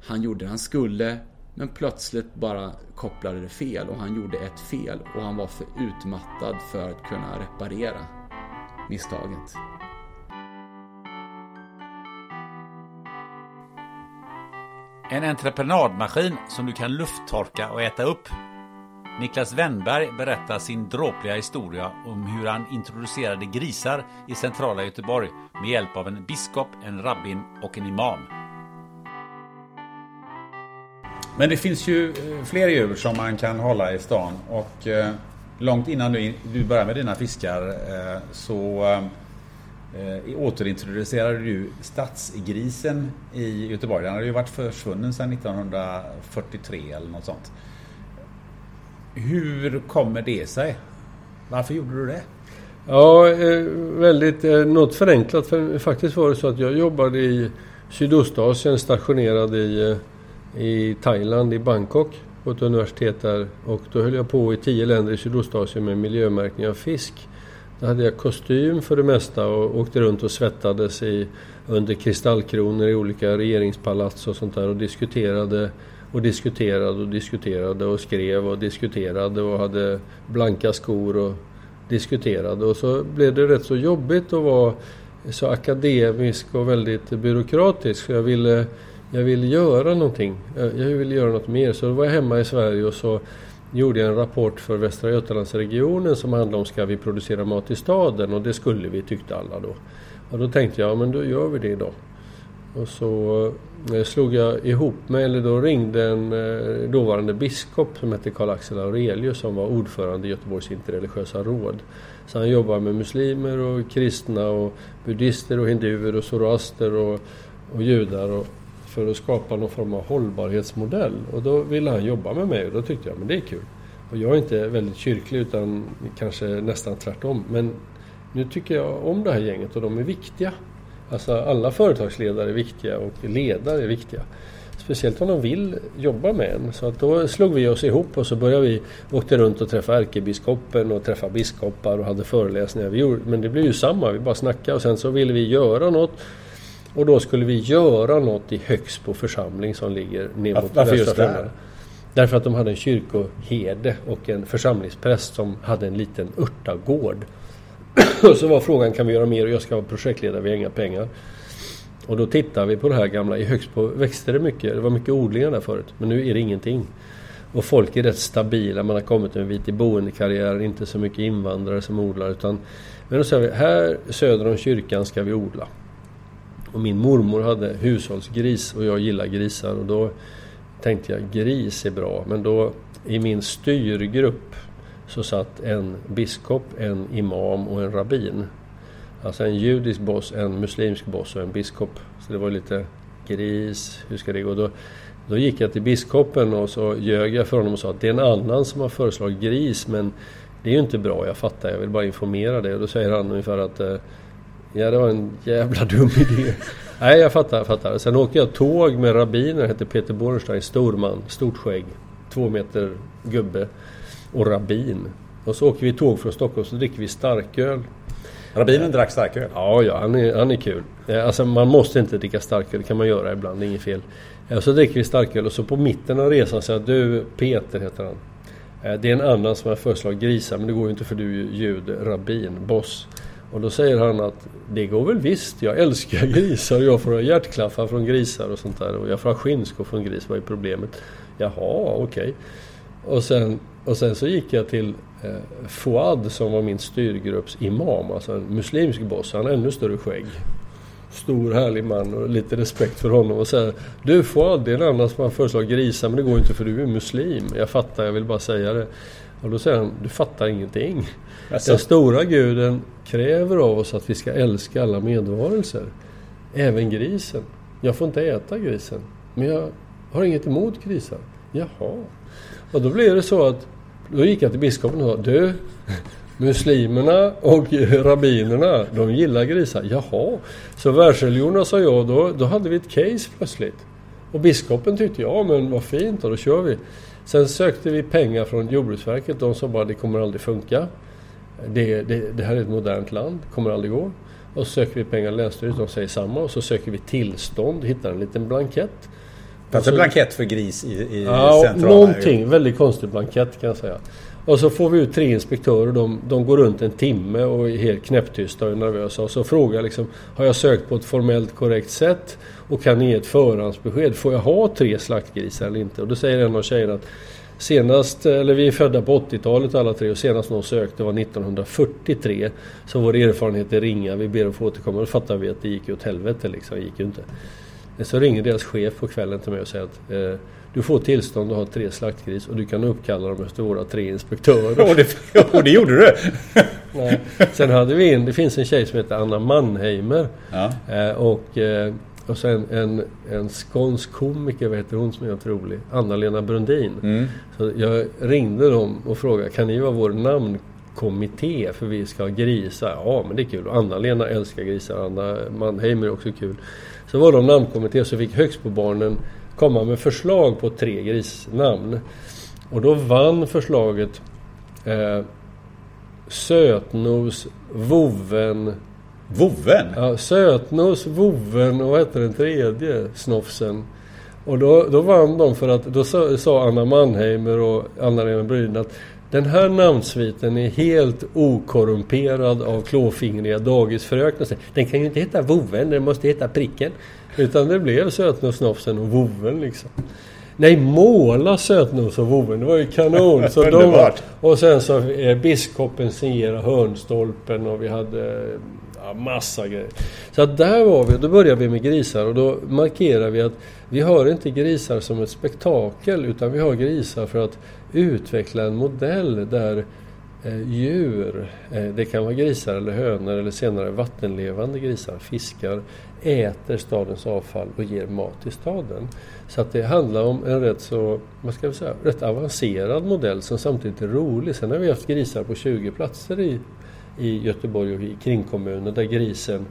han gjorde det han skulle, men plötsligt bara kopplade det fel och han gjorde ett fel och han var för utmattad för att kunna reparera misstaget. En entreprenadmaskin som du kan lufttorka och äta upp. Niklas Wennberg berättar sin dråpliga historia om hur han introducerade grisar i centrala Göteborg med hjälp av en biskop, en rabbin och en imam. Men det finns ju eh, fler djur som man kan hålla i stan och eh, långt innan du, du börjar med dina fiskar eh, så eh, återintroducerade du stadsgrisen i Göteborg. Den har ju varit försvunnen sedan 1943 eller något sånt. Hur kommer det sig? Varför gjorde du det? Ja, eh, väldigt eh, något förenklat. För faktiskt var det så att jag jobbade i Sydostasien stationerad i eh, i Thailand, i Bangkok på ett universitet där och då höll jag på i tio länder i Sydostasien med miljömärkning av fisk. Då hade jag kostym för det mesta och åkte runt och svettades i, under kristallkronor i olika regeringspalats och sånt där och diskuterade och diskuterade och diskuterade och skrev och diskuterade och hade blanka skor och diskuterade och så blev det rätt så jobbigt att vara så akademisk och väldigt byråkratisk. jag ville jag ville göra någonting. Jag ville göra något mer. Så då var jag hemma i Sverige och så gjorde jag en rapport för Västra Götalandsregionen som handlade om ska vi producera mat i staden och det skulle vi tyckte alla då. Och då tänkte jag, ja men då gör vi det då. Och så eh, slog jag ihop mig, eller då ringde en eh, dåvarande biskop som hette Karl-Axel Aurelius som var ordförande i Göteborgs interreligiösa råd. Så han jobbar med muslimer och kristna och buddhister och hinduer och zoroaster och, och judar. Och, för att skapa någon form av hållbarhetsmodell. Och då ville han jobba med mig och då tyckte jag men det är kul. Och jag är inte väldigt kyrklig utan kanske nästan tvärtom. Men nu tycker jag om det här gänget och de är viktiga. Alltså alla företagsledare är viktiga och ledare är viktiga. Speciellt om de vill jobba med en. Så att då slog vi oss ihop och så började vi åkte runt och träffa ärkebiskopen och träffa biskopar och hade föreläsningar. Vi gjorde, men det blev ju samma, vi bara snackade och sen så ville vi göra något. Och då skulle vi göra något i Högsbo församling som ligger ner mot Varför just där? Därför att de hade en kyrkoherde och en församlingspräst som hade en liten örtagård. och så var frågan, kan vi göra mer? Och jag ska vara projektledare, vi har inga pengar. Och då tittade vi på det här gamla. I Högsbo växte det mycket. Det var mycket odlingar där förut. Men nu är det ingenting. Och folk är rätt stabila. Man har kommit en bit i boendekarriär. Inte så mycket invandrare som odlar. Utan, men då sa vi, här söder om kyrkan ska vi odla. Och min mormor hade hushållsgris och jag gillar grisar och då tänkte jag gris är bra. Men då i min styrgrupp så satt en biskop, en imam och en rabbin. Alltså en judisk boss, en muslimsk boss och en biskop. Så det var lite gris, hur ska det gå? Då, då gick jag till biskopen och så ljög jag för honom och sa att det är en annan som har föreslagit gris men det är ju inte bra, jag fattar, jag vill bara informera dig. Och då säger han ungefär att eh, Ja, det var en jävla dum idé. Nej, jag fattar, fattar. Sen åkte jag tåg med rabbiner, hette Peter Bornstein, stor man, stort skägg, två meter gubbe och rabbin. Och så åker vi tåg från Stockholm så dricker vi starköl. Rabbinen drack starköl? Ja, ja han, är, han är kul. Eh, Alltså man måste inte dricka starköl, det kan man göra ibland, det är inget fel. Eh, Så dricker vi starköl och så på mitten av resan säger jag du Peter heter han. Eh, Det är en annan som har föreslagit grisar men det går ju inte för du är ju jude, rabbin, boss. Och då säger han att det går väl visst, jag älskar grisar och jag får ha hjärtklaffar från grisar och sånt där. Och jag får ha skinnskor från gris, vad är problemet? Jaha, okej. Och, sen, och sen så gick jag till eh, Fouad som var min styrgrupps imam, alltså en muslimsk boss. Han har ännu större skägg. Stor härlig man och lite respekt för honom och säger Du Fouad, det är en annan som har föreslagit grisar men det går inte för du är muslim. Jag fattar, jag vill bara säga det. Och då säger han, du fattar ingenting. Jaså? Den stora guden kräver av oss att vi ska älska alla medvarelser. Även grisen. Jag får inte äta grisen. Men jag har inget emot grisar. Jaha. Och då blev det så att då gick jag till biskopen och sa Du, muslimerna och rabbinerna, de gillar grisar. Jaha. Så världsreligionerna sa jag, då, då hade vi ett case plötsligt. Och biskopen tyckte ja men vad fint och då kör vi. Sen sökte vi pengar från Jordbruksverket. De sa bara det kommer aldrig funka. Det, det, det här är ett modernt land, det kommer aldrig gå. Och så söker vi pengar Länsstyrelsen, de säger samma. Och så söker vi tillstånd, hittar en liten blankett. Fanns det blankett för gris i, i Ja, centrala? någonting. Väldigt konstig blankett kan jag säga. Och så får vi ut tre inspektörer. De, de går runt en timme och är helt knäpptysta och nervösa. Och så frågar jag liksom, har jag sökt på ett formellt korrekt sätt? Och kan ge ett förhandsbesked? Får jag ha tre slaktgrisar eller inte? Och då säger en av tjejerna att Senast, eller vi är födda på 80-talet alla tre och senast någon sökte var 1943. Så vår erfarenhet är ringa, vi ber att få återkomma. Då fattar vi att det gick åt helvete liksom, det gick ju inte. Så ringer deras chef på kvällen till mig och säger att eh, du får tillstånd att ha tre slaktgris och du kan uppkalla dem efter våra tre inspektörer. Och det, och det gjorde du? Nej. Sen hade vi en, det finns en tjej som heter Anna Mannheimer. Ja. Eh, och, eh, och sen en, en skånsk komiker, vad heter hon som är helt rolig? Anna-Lena Brundin. Mm. Så jag ringde dem och frågade, kan ni vara vår namnkommitté för vi ska ha grisar? Ja men det är kul. Anna-Lena älskar grisar, Anna Mannheimer är också kul. Så var de namnkommitté så fick högst på barnen komma med förslag på tre grisnamn. Och då vann förslaget eh, Sötnos, Voven Voven? Ja, Sötnos, Voven och vad hette den tredje snofsen? Och då, då vann de för att då sa, sa Anna Mannheimer och Anna-Lena Brydin att den här namnsviten är helt okorrumperad av klåfingriga dagisfröknar. Den kan ju inte heta Voven, den måste heta Pricken. Utan det blev Sötnos, Snofsen och Voven liksom. Nej, måla Sötnos och Voven, det var ju kanon. Så de, och sen så eh, biskopen signerade hörnstolpen och vi hade ja, massa grejer. Så att där var vi, då började vi med grisar och då markerar vi att vi har inte grisar som ett spektakel utan vi har grisar för att utveckla en modell där eh, djur, eh, det kan vara grisar eller hönor eller senare vattenlevande grisar, fiskar, äter stadens avfall och ger mat till staden. Så att det handlar om en rätt så, vad ska vi säga, rätt avancerad modell som samtidigt är rolig. Sen har vi haft grisar på 20 platser i, i Göteborg och i kringkommuner där grisen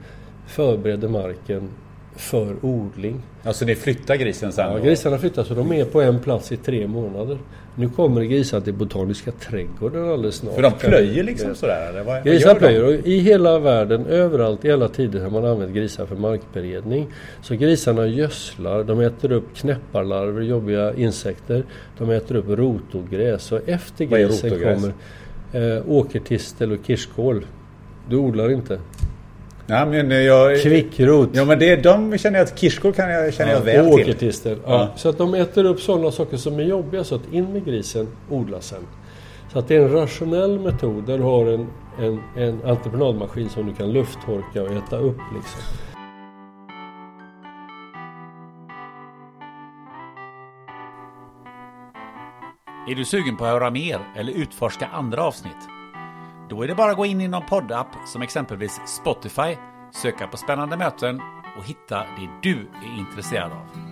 förbereder marken för odling. Alltså ni flyttar grisen sen? Ja, då? grisarna flyttas och de är på en plats i tre månader. Nu kommer grisar till Botaniska trädgården alldeles snart. För de plöjer liksom sådär? Eller vad, Grisar plöjer och i hela världen, överallt, i alla tider har man använt grisar för markberedning. Så grisarna gödslar, de äter upp knäpparlarver, jobbiga insekter. De äter upp rotogräs och efter grisen kommer eh, åkertistel och kirskål. Du odlar inte? Ja, men jag... Kvickrot. Ja men det, de känner jag att kirskål kan jag, känner jag Ja, väl och till. åkertistel. Ja. Ja. Så att de äter upp sådana saker som är jobbiga så att in med grisen, odla sen. Så att det är en rationell metod där du har en, en, en entreprenadmaskin som du kan lufttorka och äta upp liksom. Är du sugen på att höra mer eller utforska andra avsnitt? Då är det bara att gå in i någon poddapp som exempelvis Spotify, söka på spännande möten och hitta det du är intresserad av.